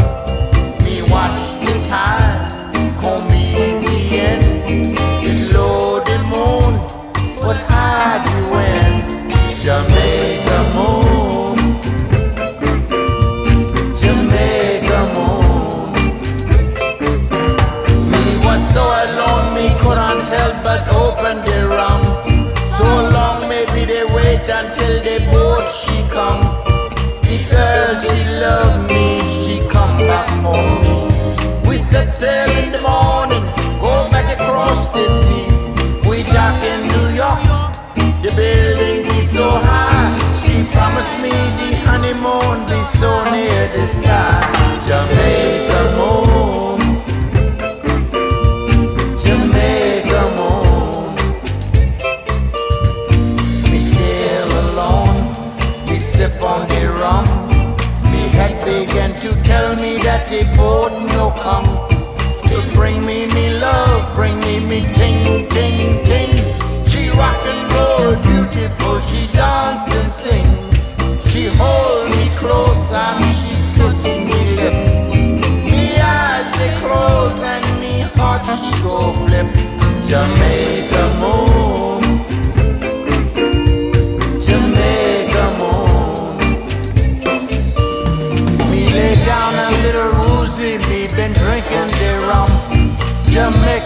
Set sail in the morning, go back across the sea. We dock in New York, the building be so high. She promised me the honeymoon be so near the sky. The boat no come. To bring me me love, bring me me ting ting ting. She rock and roll beautiful, she dance and sing. She hold me close and she kiss me lip. Me eyes they close and me heart she go flip. Jamaica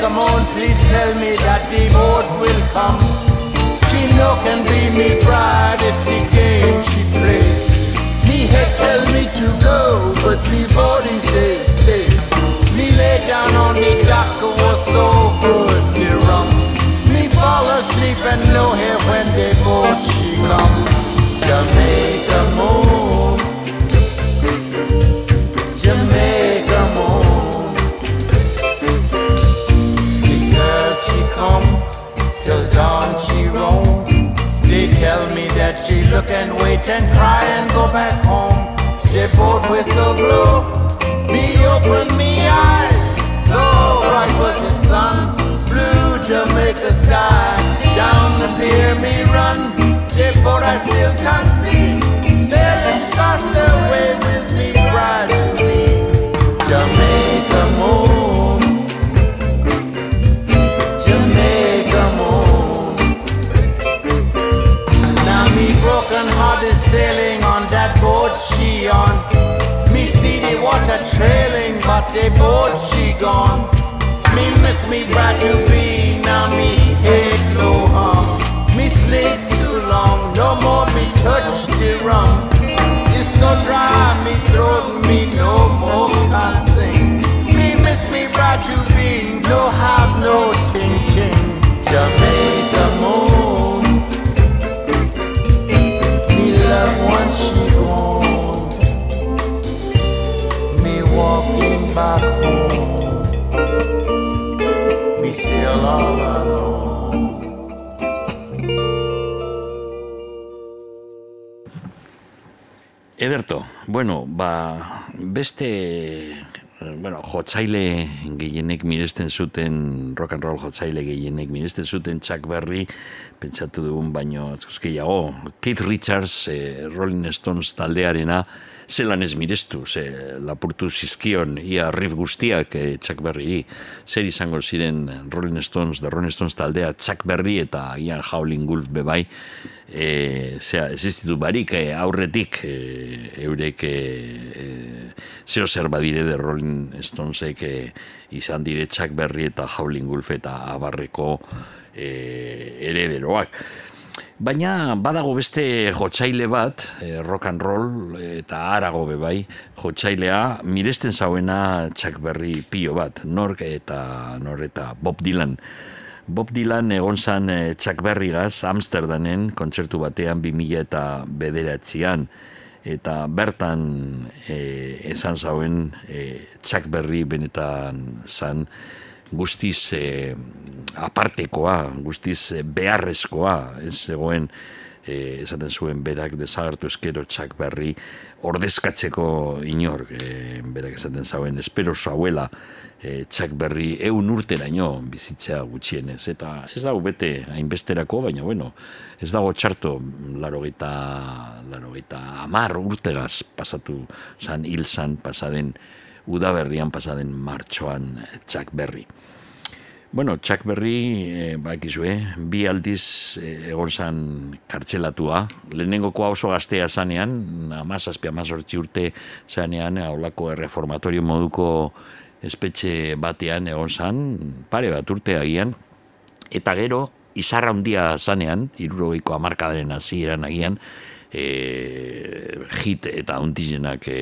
Jamaica moon, please tell me that the boat will come. She no can be me bride if the game she play. Me head tell me to go, but me body says stay. Me lay down on the dock, was so good, the rum. Me fall asleep and no hair when the boat she come. Jamaica and cry and go back home. The boat whistle blow, me open me eyes. So bright was the sun, blue Jamaica sky. Down the pier me run, the boat I still can't see. Sailing fast away with me bride to me. water trailing, but they both she gone. Me miss me bride to be, now me head low harm. Me sleep too long, no more me touch the rum. It's so dry, me throat, me no more can sing. Me miss me bride to be, no have no ting ting. Back home, me still all alone.
Ederto, bueno, ba, beste, bueno, jotzaile gehienek miresten zuten, rock and roll jotzaile gehienek miresten zuten Chuck Berry, pentsatu dugun baino atzkozkiago, Keith Richards, eh, Rolling Stones taldearena, zelan ez mirestu, ze lapurtu zizkion, ia riff guztiak eh, Chuck Berry, zer izango ziren Rolling Stones, The Rolling Stones taldea Chuck Berry eta Ian Howling Wolf bebai, e, zera, existitu barik e, aurretik e, eurek e, e, zeo zer badire de Rolling Stonesek e, izan dire Chuck Berry eta Howling Wolf eta abarreko e, erederoak. Baina badago beste jotzaile bat, e, rock and roll eta arago bebai, jotzailea miresten zauena Chuck Berry pio bat, nork eta nor eta Bob Dylan. Bob Dylan egon zan e, Chuck Berrigaz Amsterdamen kontzertu batean 2000 eta bederatzean eta bertan e, esan zauen e, Chuck Berry benetan zan guztiz e, apartekoa, guztiz e, beharrezkoa, ez zegoen e, esaten zuen berak desagertu eskero Chuck Berry ordezkatzeko inor, e, berak esaten zauen, espero zauela e, Chuck Berry eun urteraino bizitzea gutxienez, eta ez dago bete hainbesterako, baina bueno, ez dago txarto larogeita, larogeita amar urtegaz pasatu zan hil zan pasaden udaberrian pasaden martxoan Chuck Berry. Bueno, Chuck Berry, e, bakizue, bi aldiz e, egon zan kartxelatua. Lehenengokoa oso gaztea zanean, amazazpi amazortzi urte zanean, haulako erreformatorio moduko espetxe batean egon zan, pare bat urte agian, eta gero, izarra handia zanean, irurogeiko amarkadaren hasieran agian, e, hit eta hundizenak e,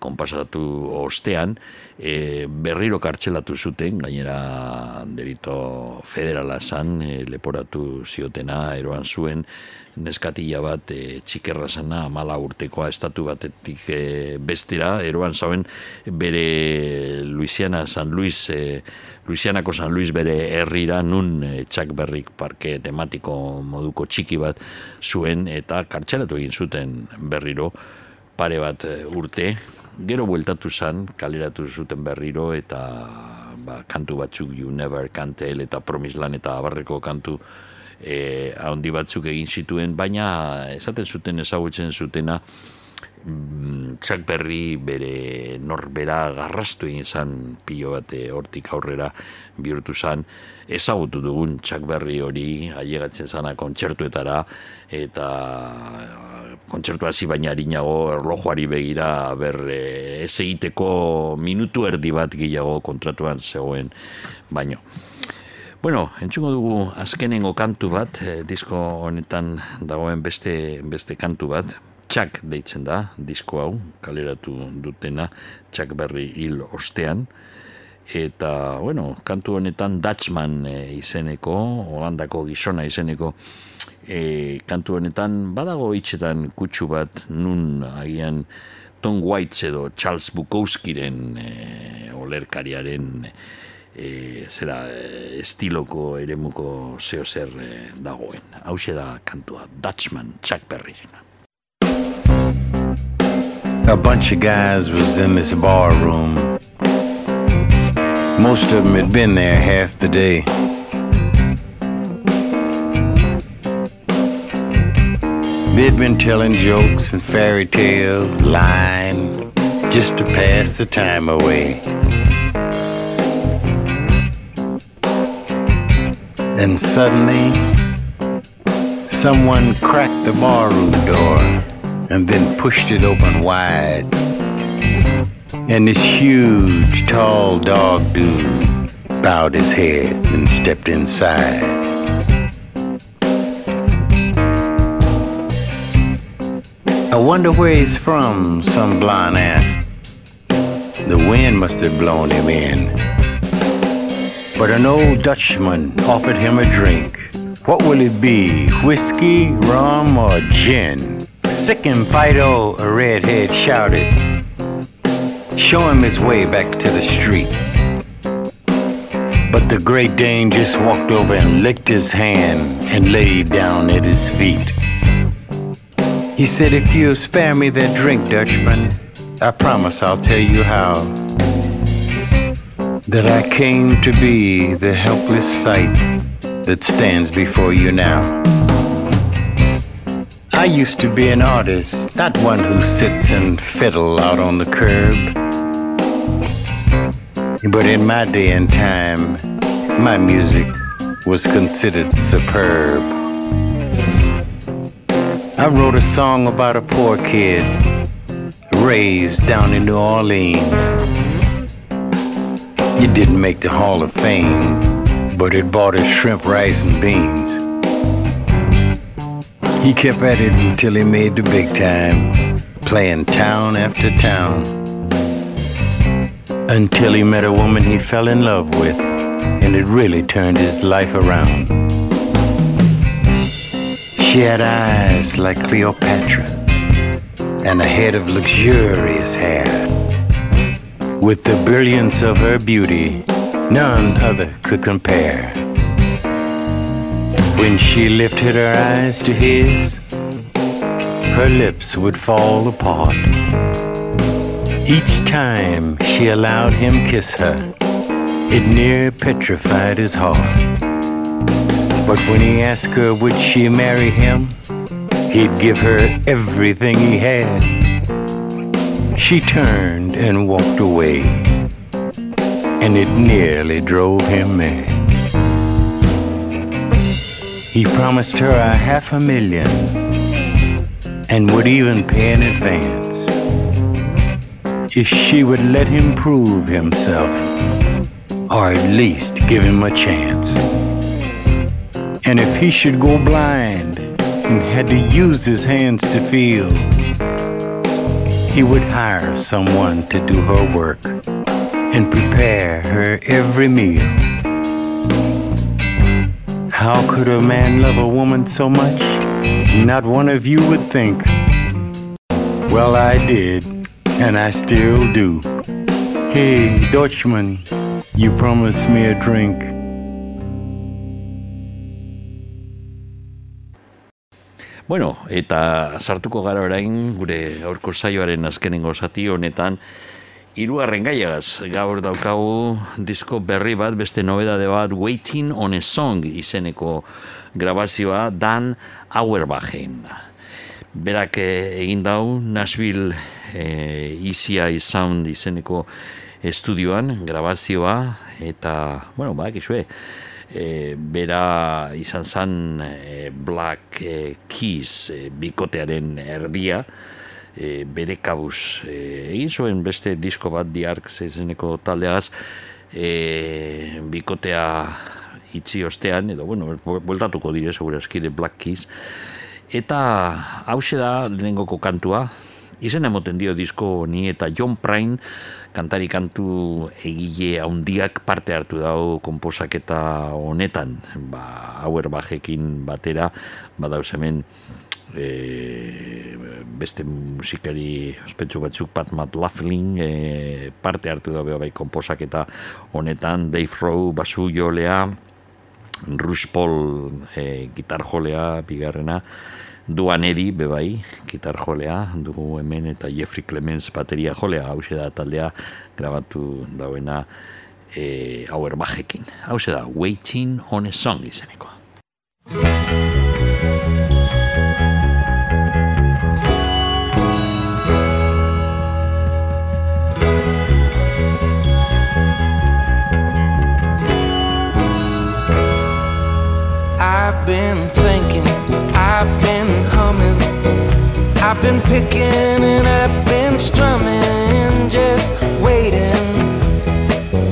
konpasatu ostean, e, berriro kartxelatu zuten, gainera delito federala zan, e, leporatu ziotena, eroan zuen, neskatila bat e, txikerra zena, mala urtekoa estatu batetik e, bestera, eroan zauen bere Luisiana, San Luis, e, Luisianako San Luis bere herrira nun e, txak berrik parke tematiko moduko txiki bat zuen eta kartxelatu egin zuten berriro pare bat e, urte, gero bueltatu zan, kaleratu zuten berriro eta ba, kantu batzuk You Never Can Tell eta Promislan eta abarreko kantu e, handi batzuk egin zituen, baina esaten zuten ezagutzen zutena mm, Chuck Berry bere norbera garrastu egin zan pilo bate hortik aurrera bihurtu zan. Ezagutu dugun Chuck Berry hori ailegatzen zana kontzertuetara eta kontzertu hasi baina harinago erlojuari begira ber e, ez egiteko minutu erdi bat gehiago kontratuan zegoen baino. Bueno, entzungo dugu azkenengo kantu bat, eh, disko honetan dagoen beste, beste kantu bat, Chuck deitzen da, disko hau, kaleratu dutena, Chuck Berry hil ostean, eta, bueno, kantu honetan Dutchman eh, izeneko, Holandako gizona izeneko, e, kantu honetan badago hitzetan kutsu bat nun agian Tom Waits edo Charles Bukowskiren e, olerkariaren e, zera e, estiloko eremuko zeo zer e, dagoen. Hau da kantua Dutchman Chuck Berry.
A bunch of guys was in this bar room. Most of them had been there half the day. They'd been telling jokes and fairy tales, lying, just to pass the time away. And suddenly, someone cracked the barroom door and then pushed it open wide. And this huge, tall dog dude bowed his head and stepped inside. I wonder where he's from, some blonde asked. The wind must have blown him in. But an old Dutchman offered him a drink. What will it be, whiskey, rum, or gin? Sick and Fido, a redhead shouted. Show him his way back to the street. But the Great Dane just walked over and licked his hand and laid down at his feet. He said, If you spare me that drink, Dutchman, I promise I'll tell you how. That I came to be the helpless sight that stands before you now. I used to be an artist, not one who sits and fiddle out on the curb. But in my day and time, my music was considered superb. I wrote a song about a poor kid raised down in New Orleans. It didn't make the Hall of Fame, but it bought us shrimp, rice, and beans. He kept at it until he made the big time, playing town after town. Until he met a woman he fell in love with, and it really turned his life around. She had eyes like Cleopatra and a head of luxurious hair. With the brilliance of her beauty, none other could compare. When she lifted her eyes to his, her lips would fall apart. Each time she allowed him kiss her, it near petrified his heart. But when he asked her would she marry him, he'd give her everything he had. She turned and walked away, and it nearly drove him mad. He promised her a half a million and would even pay in advance if she would let him prove himself or at least give him a chance. And if he should go blind and had to use his hands to feel, he would hire someone to do her work and prepare her every meal. How could a man love a woman so much? Not one of you would think. Well, I did, and I still do. Hey, Dutchman, you promised me a drink.
Bueno, eta sartuko gara orain gure aurko saioaren azkenengo zati honetan hirugarren gaiagaz. Gaur daukagu disko berri bat, beste nobedade bat, Waiting on a Song izeneko grabazioa Dan Auerbachen. Berak eh, egin dau Nashville eh, ECI Sound izeneko estudioan grabazioa eta, bueno, bak, izue, e, bera izan zan e, Black e, Keys e, bikotearen erdia. E, bere kabuz e, egin zuen beste disko bat diark zezeneko taldeaz e, bikotea itzi ostean edo bueno, bueltatuko dire segurazki de Black Keys. Eta hause da lehenengoko kantua. Izen emoten dio disko ni eta John Prine kantari kantu egile handiak parte hartu dau konposaketa honetan. Ba, hauer bajekin batera badauz hemen e, beste musikari ospetsu batzuk Pat Matt Laughlin e, parte hartu da bai konposaketa honetan. Dave Rowe basu jolea Rush Paul e, gitar jolea bigarrena Duan Edi, bebai, gitar jolea, dugu hemen eta Jeffrey Clemens bateria jolea, hau da taldea grabatu dauena e, hauer bajekin. Hau da, Waiting on a Song izanekoa.
I've been I've been picking and I've been strumming, just waiting,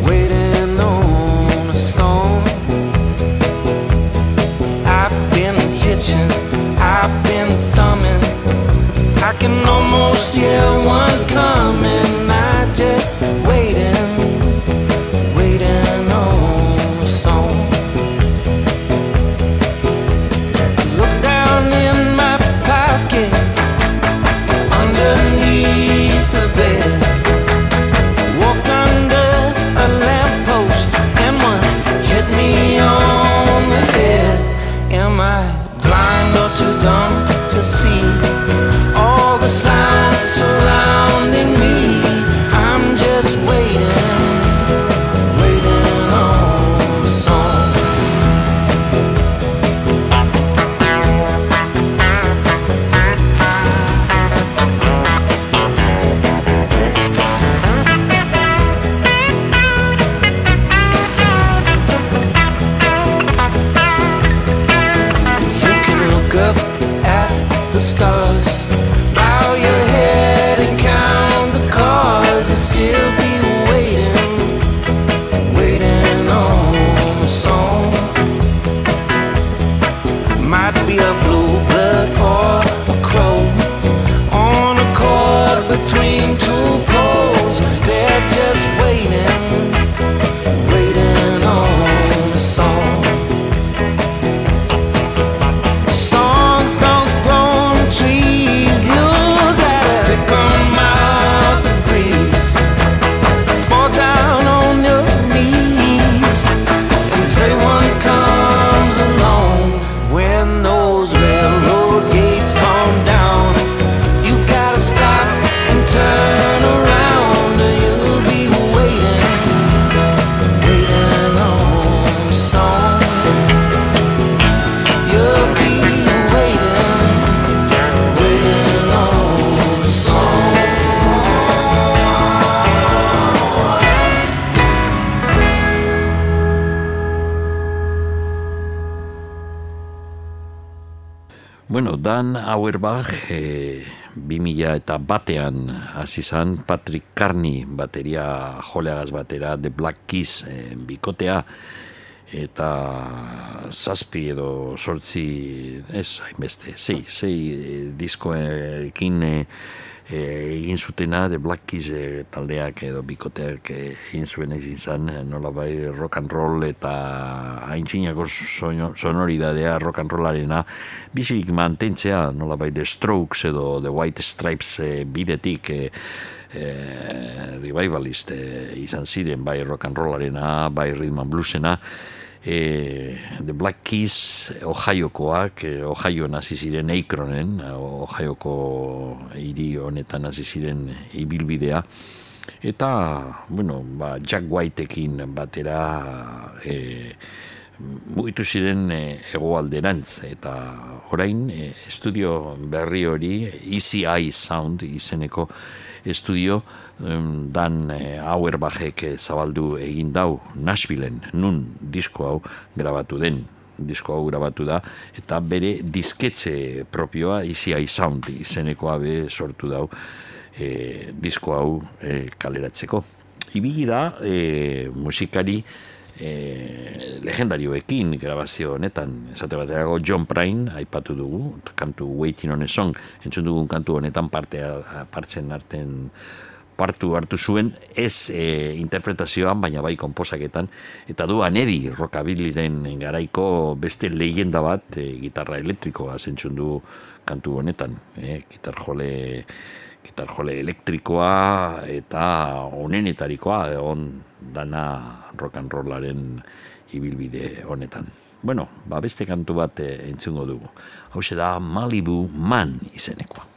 waiting on
a storm. I've been hitching, I've been thumbing. I can almost hear one coming. I just wait. Hasi zan Patrick Carney bateria joleagaz batera The Black Keys e, bikotea eta zazpi edo sortzi ez, hainbeste, zei, zei e, diskoekin e, e, egin zutena The Black Keys e, taldeak edo bikoteak e, egin zuen ezin zan, nola bai rock and roll eta haintzinako sonoridadea rock and rollarena bizik mantentzea nola bai The Strokes edo The White Stripes e, bidetik e, e, revivalist e, izan ziren bai rock and rollarena, bai rhythm and bluesena. E, The Black Keys Ohiokoak, e, Ohio nazi ziren Akronen, Ohioko hiri honetan hasi ziren ibilbidea, eta, bueno, ba, Jack Whiteekin batera e, mugitu ziren e, egoalderantz, eta orain e, estudio berri hori, Eye Sound izeneko estudio, dan e, Auerbachek zabaldu egin dau Nashvilleen, nun disko hau grabatu den. Disko hau grabatu da eta bere disketxe propioa Eye Sound izenekoa be sortu dau e, disko hau e, kaleratzeko. Ibili da e, musikari e, legendarioekin grabazio honetan. Esate baterago John Prine aipatu dugu kantu Waiting on a Song. Entzun dugun kantu honetan parte partzen arten partu hartu zuen ez e, interpretazioan, baina bai konposaketan, eta du anedi rokabiliren garaiko beste leyenda bat e, gitarra elektrikoa zentzun du kantu honetan, e, gitar jole, gitar jole elektrikoa eta onenetarikoa egon dana rock and rollaren ibilbide honetan. Bueno, ba beste kantu bat e, entzungo dugu. Hau da Malibu Man izenekoa.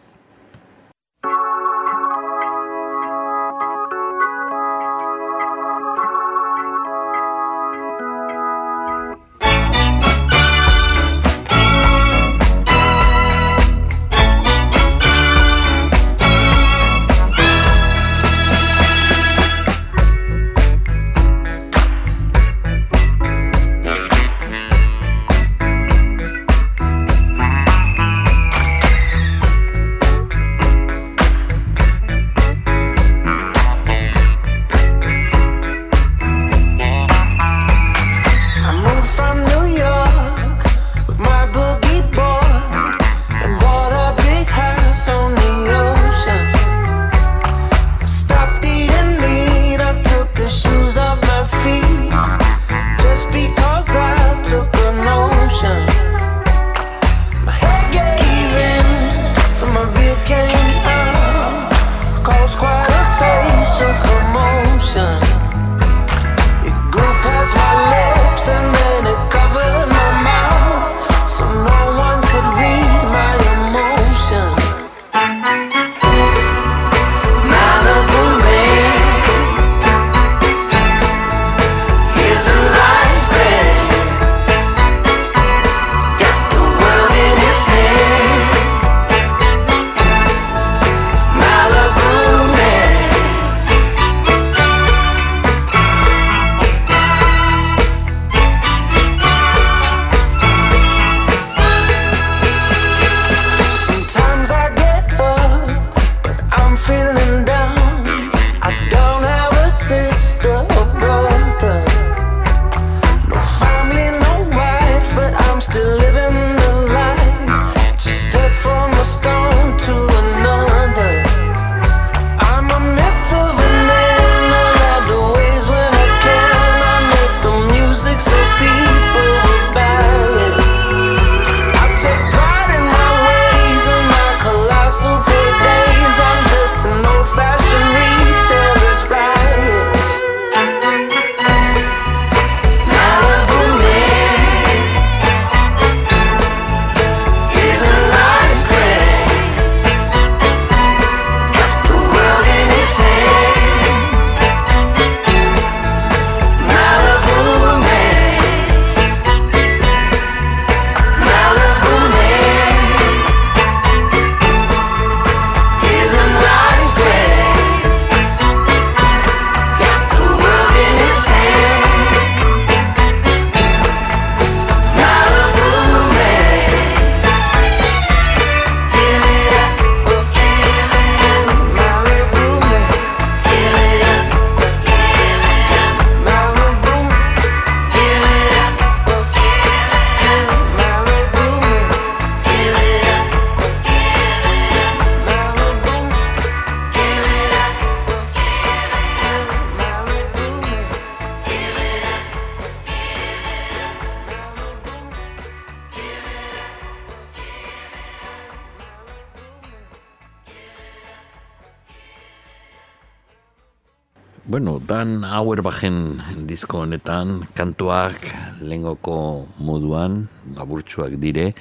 Dan Auerbachen disko honetan kantuak lengoko moduan laburtsuak dire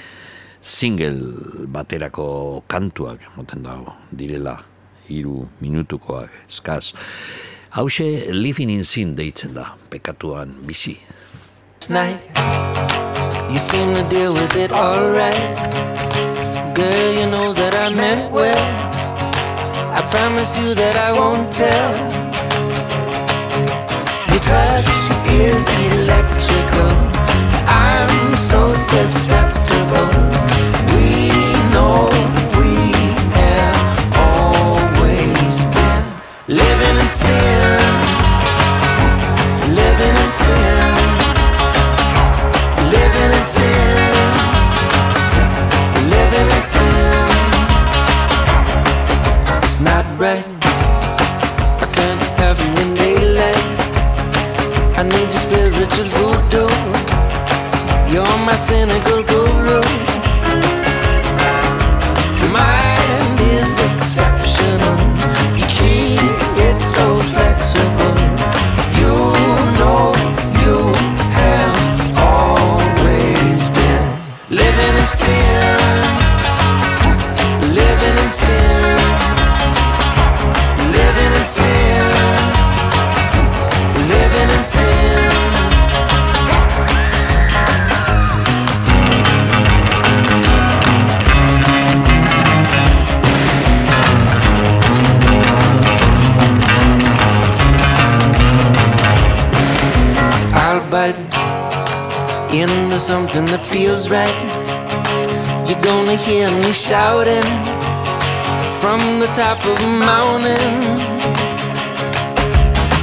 single baterako kantuak moten dago direla hiru minutukoak eskaz. Hauxe Living in Sin deitzen da, pekatuan bizi.
night. You seem to deal with it alright. Girl, you know that I meant well. I promise you that I won't tell. Touch is electrical. I'm so susceptible. We know we have always been living in sin. Living in sin living in sin, living in sin. It's not right. I need your spiritual voodoo. You're my cynical guru. Mind is exceptional. You keep it so flexible. Into something that feels right. You're gonna hear me shouting from the top of a mountain.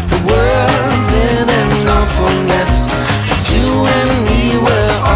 The world's in an awful mess. You and me were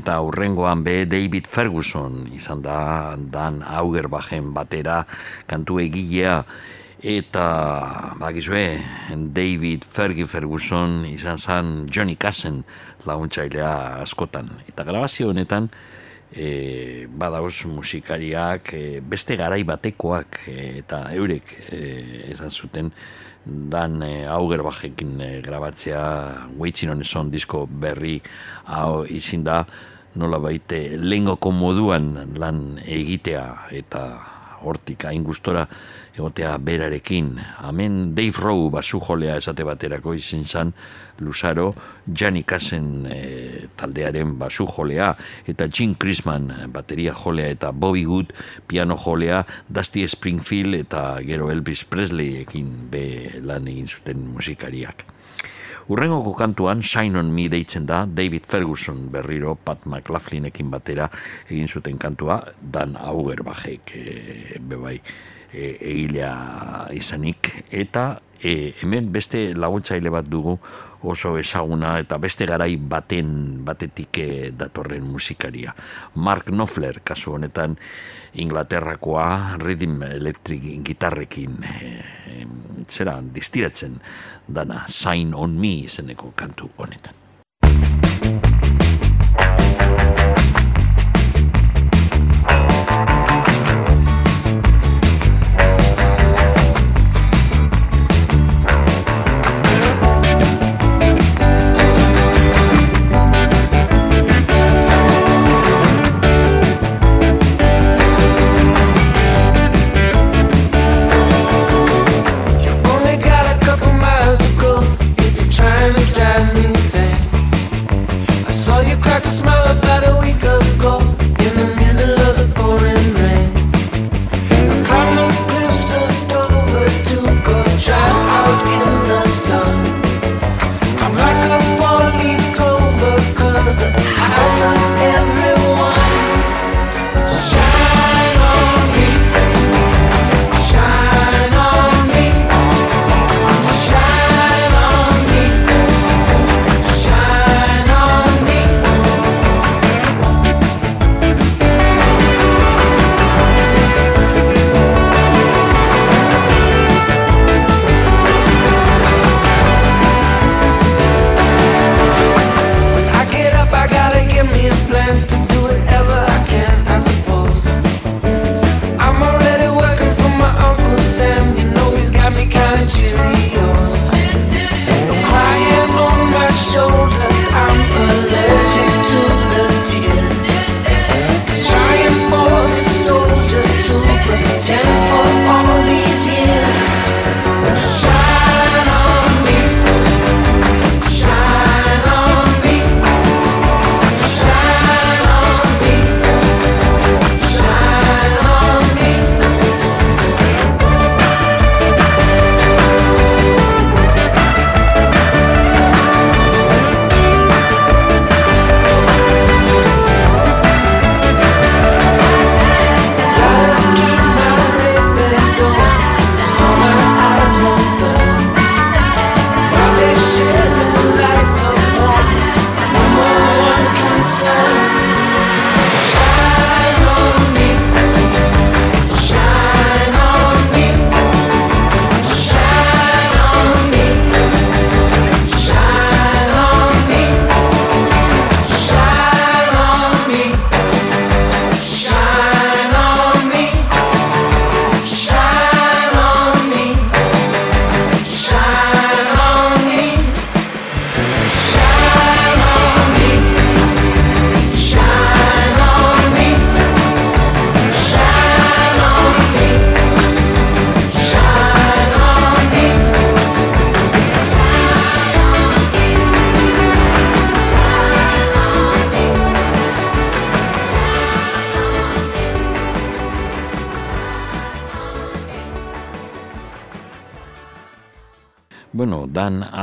eta aurrengoan be David Ferguson izan da Dan Augerbachen batera kantu egilea. Eta bakizue David Fergie Ferguson izan zen Johnny Cassen laguntzailea askotan. Eta grabazio honetan e, badauz musikariak e, beste garai batekoak e, eta eurek e, esan zuten dan e, augerbajekin e, grabatzea Waiting on disko berri hau izin da nola baite lengoko moduan lan egitea eta hortik hain gustora egotea berarekin. Hemen Dave Rowe basu jolea esate baterako izin zan Luzaro, Gianni Cassen e, taldearen basu jolea eta Jim Chrisman bateria jolea eta Bobby Good piano jolea, Dusty Springfield eta gero Elvis Presleyekin be lan egin zuten musikariak. Urrengoko kantuan Shine on Me deitzen da David Ferguson berriro Pat McLaughlinekin batera egin zuten kantua Dan Augerbachek e, bebai e, egilea izanik eta e, hemen beste laguntzaile bat dugu oso ezaguna eta beste garai baten batetik datorren musikaria. Mark Knopfler kasu honetan Inglaterrakoa rhythm electric gitarrekin e, e, zera distiratzen dana Sign on Me izeneko kantu honetan.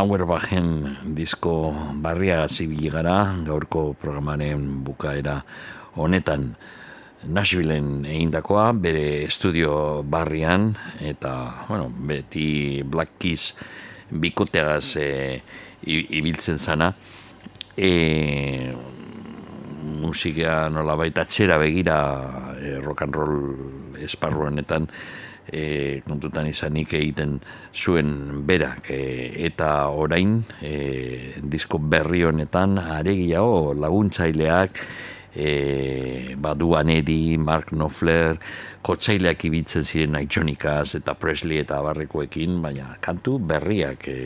Auerbachen disko barria zibili gara, gaurko programaren bukaera honetan. Nashvilleen egindakoa, bere estudio barrian, eta, bueno, beti Black Keys bikoteagaz e, ibiltzen zana, e, musika nola baita txera begira e, rock and roll esparru honetan, e, kontutan izanik egiten zuen berak e, eta orain e, disko berri honetan aregiago laguntzaileak e, baduan edi, Mark Knopfler, kotzaileak ibitzen ziren Jonikaz eta Presley eta barrekoekin, baina kantu berriak e,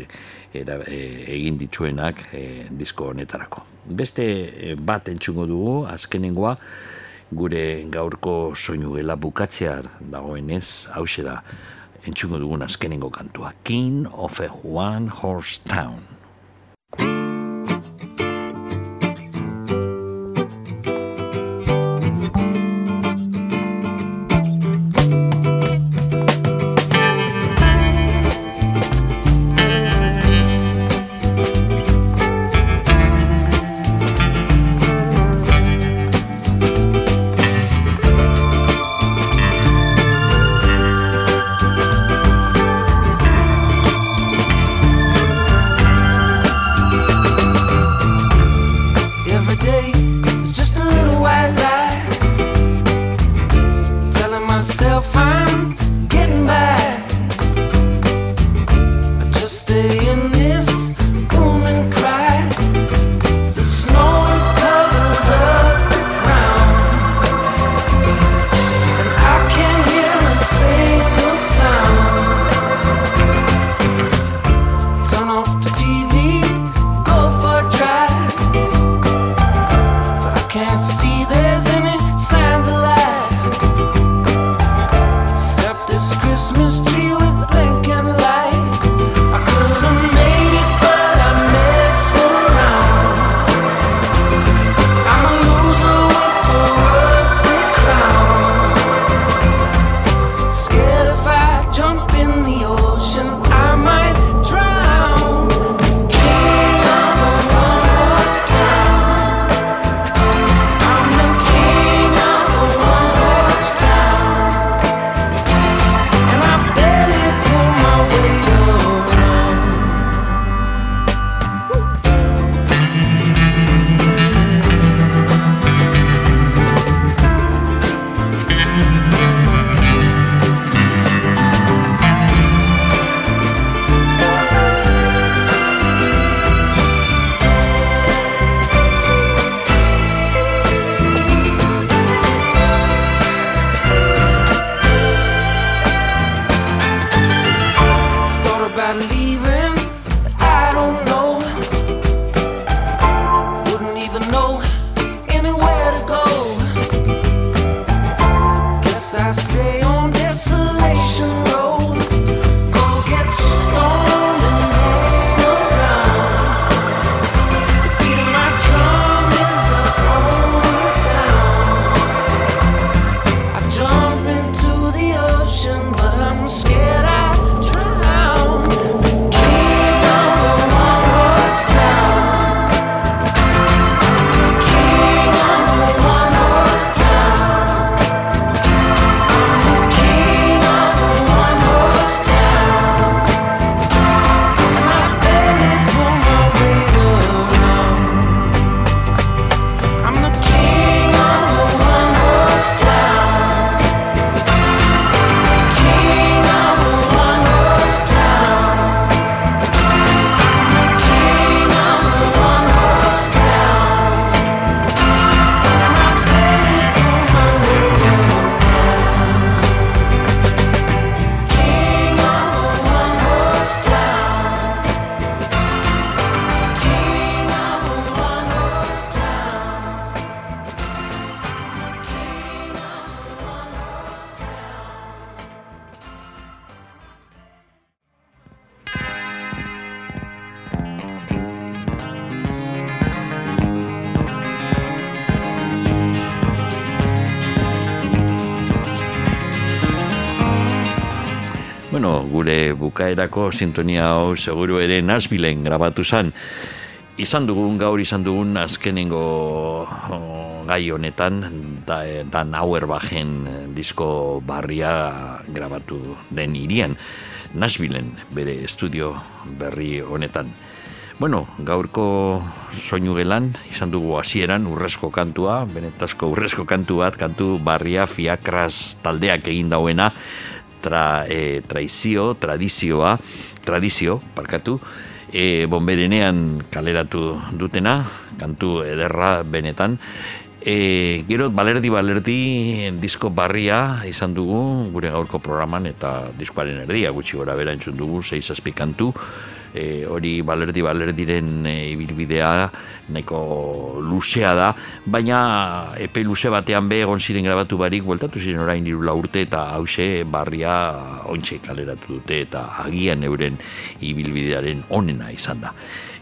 era, e, egin dituenak e, disko honetarako. Beste e, bat entxungo dugu, azkenengoa, gure gaurko soinu gela bukatzear dagoenez, hause da, entxungo dugun azkenengo kantua. King of a One Horse Town. Bukaerako sintonia hau seguru ere Nashvilleen grabatu zen. Izan dugun, gaur izan dugun azkenengo gai honetan, da, da Nauerbachen disko barria grabatu den irian. Nashvilleen bere estudio berri honetan. Bueno, gaurko soinu gelan, izan dugu hasieran urrezko kantua, benetazko urrezko kantu bat, kantu barria fiakras taldeak egin dauena, tra, e, traizio, tradizioa, tradizio, parkatu, e, bomberenean kaleratu dutena, kantu ederra benetan, E, gero balerdi balerdi disko barria izan dugu gure gaurko programan eta diskoaren erdia gutxi gora bera entzun dugu, zeiz kantu e, hori balerdi balerdiren e, ibilbidea nahiko luzea da, baina epe luze batean be egon ziren grabatu barik, bueltatu ziren orain irula urte eta hause barria ontxe kaleratu dute eta agian euren ibilbidearen onena izan da.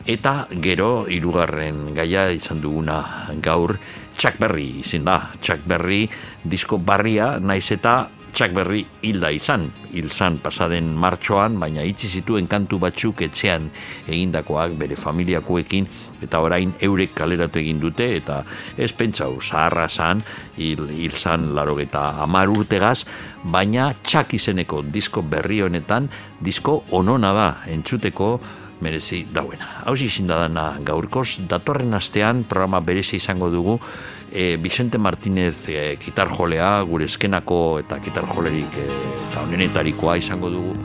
Eta gero hirugarren gaia izan duguna gaur Chuck Berry izin da. Chuck Berry disko barria naiz eta Chuck Berry hilda izan, hil zan pasaden martxoan, baina itzi zituen kantu batzuk etxean egindakoak bere familiakoekin, eta orain eurek kaleratu egin dute, eta ez pentsau, zaharra zan, hil, hil zan laro eta amar urtegaz, baina Chuck izeneko disko berri honetan, disko onona da, entzuteko, merezi dauena. Hau izin da dana gaurkoz, datorren astean programa berezi izango dugu e, Vicente Martínez e, kitarjolea, gure eskenako eta kitarjolerik e, eta onenetarikoa izango dugu.